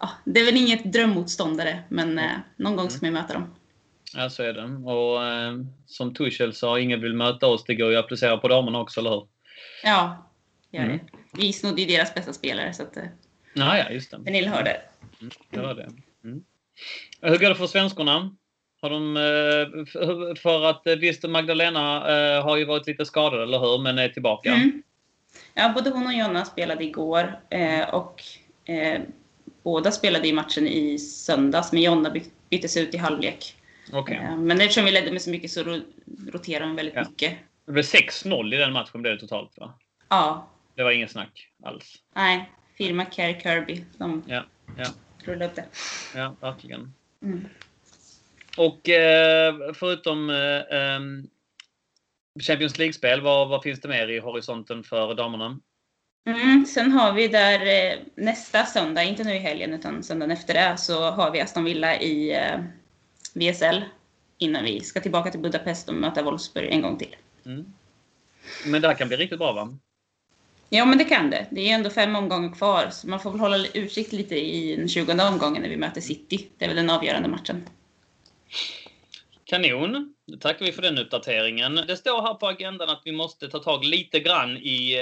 Ja, det är väl inget drömmotståndare, men eh, någon gång ska vi möta dem. Ja, så är det. Och eh, som Tuchel sa, ingen vill möta oss. Det går ju att applicera på damerna också, eller hur? Ja, gör det. Mm. Vi snodde ju deras bästa spelare, så att... Ja, ja, just det. Pernilla hörde. Mm, det var det. Mm. Hur går det för svenskorna? Har de, eh, för att eh, visst, Magdalena eh, har ju varit lite skadad, eller hur? Men är tillbaka. Mm. Ja, både hon och Jonna spelade igår. Och båda spelade i matchen i söndags, men Jonna byttes ut i halvlek. Okay. Men eftersom vi ledde med så mycket så roterade hon väldigt ja. mycket. Det blev 6-0 i den matchen blev det totalt va? Ja. Det var ingen snack alls? Nej. Firma Carrie Kirby. De ja, ja. rullade upp det. Ja, verkligen. Mm. Och eh, förutom eh, ehm, Champions League-spel, vad, vad, finns det mer i horisonten för damerna? Mm, sen har vi där eh, nästa söndag, inte nu i helgen utan söndagen efter det, så har vi Aston Villa i eh, VSL innan vi ska tillbaka till Budapest och möta Wolfsburg en gång till. Mm. Men det här kan bli riktigt bra va? Ja, men det kan det. Det är ändå fem omgångar kvar, så man får väl hålla utsikt lite i den 20 omgången när vi möter City. Det är väl den avgörande matchen. Kanon! Då tackar vi för den uppdateringen. Det står här på agendan att vi måste ta tag lite grann i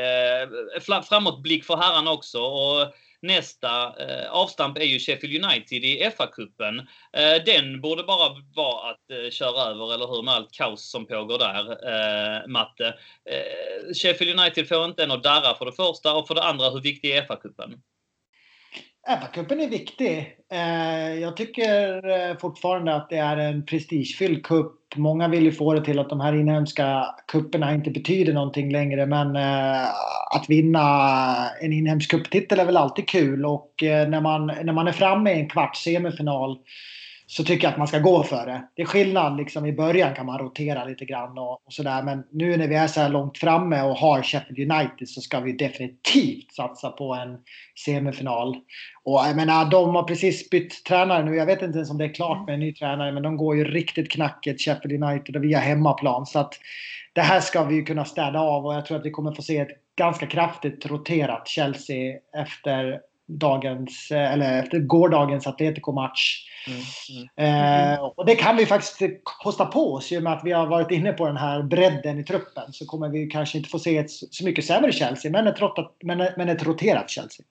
eh, framåtblick för herrarna också. Och nästa eh, avstamp är ju Sheffield United i FA-cupen. Eh, den borde bara vara att eh, köra över, eller hur? Med allt kaos som pågår där, eh, Matte. Eh, Sheffield United får inte en att darra för det första och för det andra, hur viktig är FA-cupen? FA-cupen är viktig. Eh, jag tycker eh, fortfarande att det är en prestigefylld cup. Många vill ju få det till att de här inhemska kupperna inte betyder någonting längre. Men eh, att vinna en inhemsk cuptitel är väl alltid kul. Och eh, när man, när man är framme i en kvarts semifinal så tycker jag att man ska gå för det. Det är skillnad liksom i början kan man rotera lite grann och, och sådär. Men nu när vi är så här långt framme och har Sheffield United så ska vi definitivt satsa på en semifinal. Och jag menar, de har precis bytt tränare nu. Jag vet inte ens om det är klart med en ny tränare, men de går ju riktigt knackigt Sheffield United och vi har hemmaplan. Så att det här ska vi ju kunna städa av och jag tror att vi kommer få se ett ganska kraftigt roterat Chelsea efter dagens, eller efter gårdagens Atletico-match. Mm, mm. Eh, och det kan vi faktiskt kosta på oss i och med att vi har varit inne på den här bredden i truppen. Så kommer vi kanske inte få se ett så mycket sämre Chelsea, men ett, rotat, men, men ett roterat Chelsea.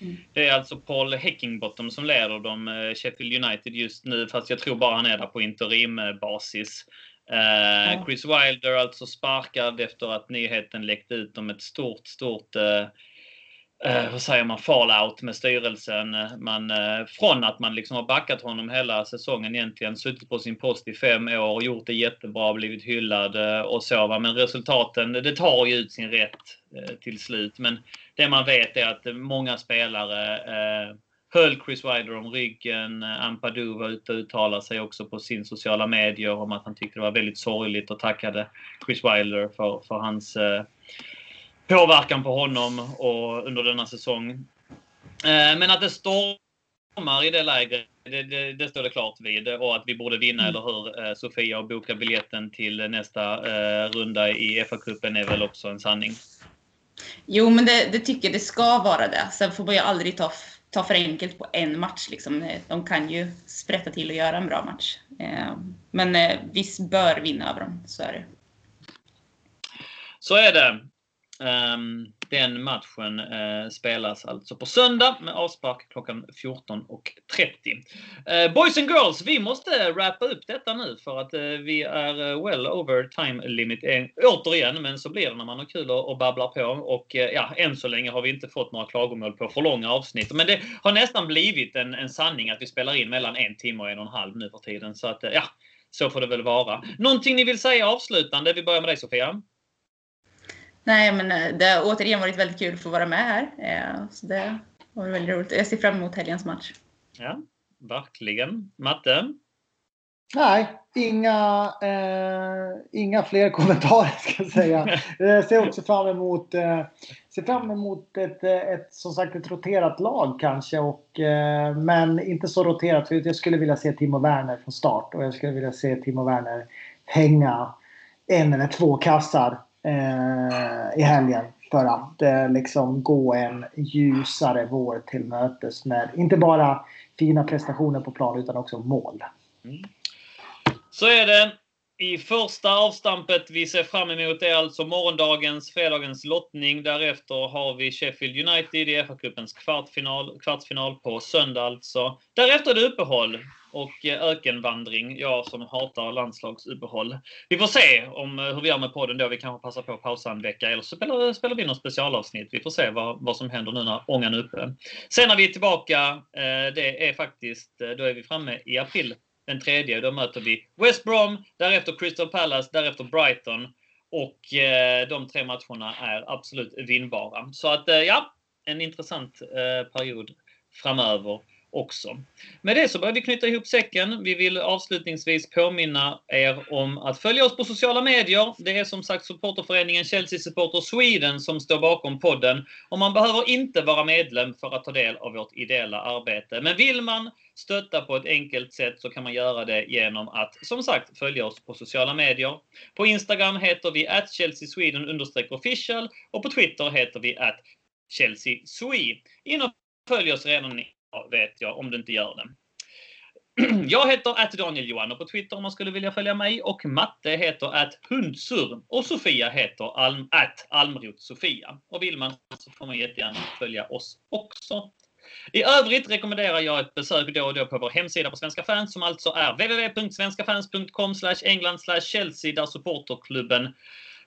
Mm. Det är alltså Paul Heckingbottom som leder dem, eh, Sheffield United just nu, fast jag tror bara han är där på interimbasis. Eh, Chris Wilder alltså sparkad efter att nyheten läckte ut om ett stort, stort eh, eh, hur säger man, fallout med styrelsen. Eh, man, eh, från att man liksom har backat honom hela säsongen egentligen, suttit på sin post i fem år, gjort det jättebra, blivit hyllad eh, och så. Va? Men resultaten, det tar ju ut sin rätt eh, till slut. Men det man vet är att många spelare eh, höll Chris Wilder om ryggen. Ampadu var ute och uttalade sig också på sin sociala medier om att han tyckte det var väldigt sorgligt och tackade Chris Wilder för, för hans eh, påverkan på honom och under denna säsong. Eh, men att det stormar i det lägret, det, det, det, står det klart vid. Och att vi borde vinna, mm. eller hur eh, Sofia, och boka biljetten till nästa eh, runda i FA-cupen är väl också en sanning. Jo, men det, det tycker jag det ska vara det. Sen får man ju aldrig ta, ta för enkelt på en match. Liksom. De kan ju sprätta till och göra en bra match. Men vi bör vinna över dem, så är det. Så är det. Um, den matchen uh, spelas alltså på söndag med avspark klockan 14.30. Uh, eh, boys and girls, vi måste wrappa upp detta nu för att uh, vi är well over time limit återigen. Men så blir det när man har kul och, och babblar på. Och ja, än så länge har vi inte fått några klagomål på för långa avsnitt. Men det har nästan blivit en, en sanning att vi spelar in mellan en timme och en och en halv nu för tiden. Så att ja, så får det väl vara. Någonting ni vill säga avslutande? Vi börjar med dig Sofia. Nej, men eh, det har återigen varit väldigt kul att få vara med här. Eh, så det var väldigt roligt. Jag ser fram emot helgens match. Ja, verkligen. Matte? Nej, inga, eh, inga fler kommentarer ska jag säga. Jag ser också fram emot, eh, ser fram emot ett, ett, som sagt, ett roterat lag kanske. Och, eh, men inte så roterat. För jag skulle vilja se Timo Werner från start. Och jag skulle vilja se Timo Werner hänga en eller två kassar eh, i helgen. För att eh, liksom gå en ljusare vår till mötes med inte bara fina prestationer på plan utan också mål. Mm. Så är det. I första avstampet vi ser fram emot är alltså morgondagens, fredagens lottning. Därefter har vi Sheffield United i FA-cupens kvartfinal, kvartsfinal på söndag alltså. Därefter är det uppehåll och eh, ökenvandring. Jag som hatar landslagsuppehåll. Vi får se om eh, hur vi gör med podden då. Vi kanske passar på att pausa en vecka eller så spelar, spelar vi något specialavsnitt. Vi får se vad, vad som händer nu när ångan är uppe. Sen när vi är tillbaka, eh, det är faktiskt, då är vi framme i april den tredje, då möter vi West Brom, därefter Crystal Palace, därefter Brighton. Och eh, de tre matcherna är absolut vinnbara. Så att eh, ja, en intressant eh, period framöver också. Med det så börjar vi knyta ihop säcken. Vi vill avslutningsvis påminna er om att följa oss på sociala medier. Det är som sagt supporterföreningen Chelsea Supporter Sweden som står bakom podden. Och man behöver inte vara medlem för att ta del av vårt ideella arbete. Men vill man stötta på ett enkelt sätt så kan man göra det genom att som sagt följa oss på sociala medier. På Instagram heter vi att Chelsea Sweden official och på Twitter heter vi att Chelsea Swe. In och följ oss redan vet jag, om du inte gör det. Jag heter att Daniel Johanner på Twitter om man skulle vilja följa mig och Matte heter att Hundsur och Sofia heter Alm, att Almrot Sofia. Och vill man så får man jättegärna följa oss också. I övrigt rekommenderar jag ett besök då och då på vår hemsida på Svenska fans som alltså är www.svenskafans.com England Chelsea där supporterklubben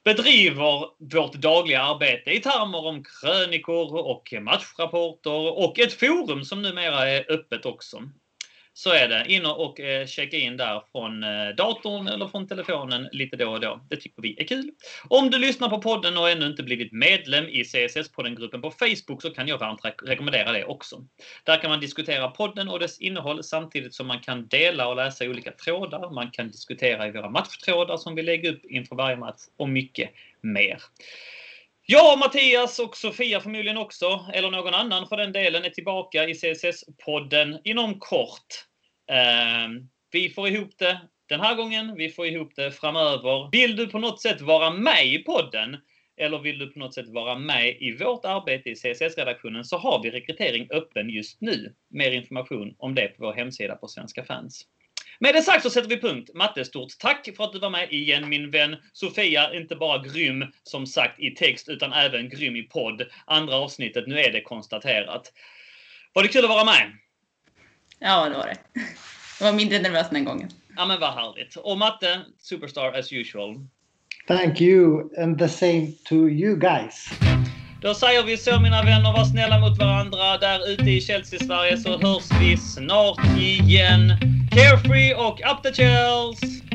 bedriver vårt dagliga arbete i termer om krönikor och matchrapporter och ett forum som numera är öppet också. Så är det. In och eh, checka in där från eh, datorn eller från telefonen lite då och då. Det tycker vi är kul. Om du lyssnar på podden och ännu inte blivit medlem i CSS-podden-gruppen på Facebook så kan jag varmt rekommendera det också. Där kan man diskutera podden och dess innehåll samtidigt som man kan dela och läsa olika trådar. Man kan diskutera i våra matchtrådar som vi lägger upp inför varje match och mycket mer. Jag, Mattias och Sofia förmodligen också, eller någon annan för den delen, är tillbaka i CSS-podden inom kort. Eh, vi får ihop det den här gången, vi får ihop det framöver. Vill du på något sätt vara med i podden eller vill du på något sätt vara med i vårt arbete i CSS-redaktionen så har vi rekrytering öppen just nu. Mer information om det på vår hemsida på Svenska fans. Med det sagt så sätter vi punkt. Matte, stort tack för att du var med igen min vän. Sofia, inte bara grym som sagt i text utan även grym i podd. Andra avsnittet, nu är det konstaterat. Var det kul att vara med? Ja, det var det. Jag var mindre nervös den gången. Ja, men vad härligt. Och Matte, superstar as usual. Thank you and the same to you guys. Då säger vi så mina vänner, var snälla mot varandra där ute i Chelsea-Sverige så hörs vi snart igen. Carefree och up the Chels!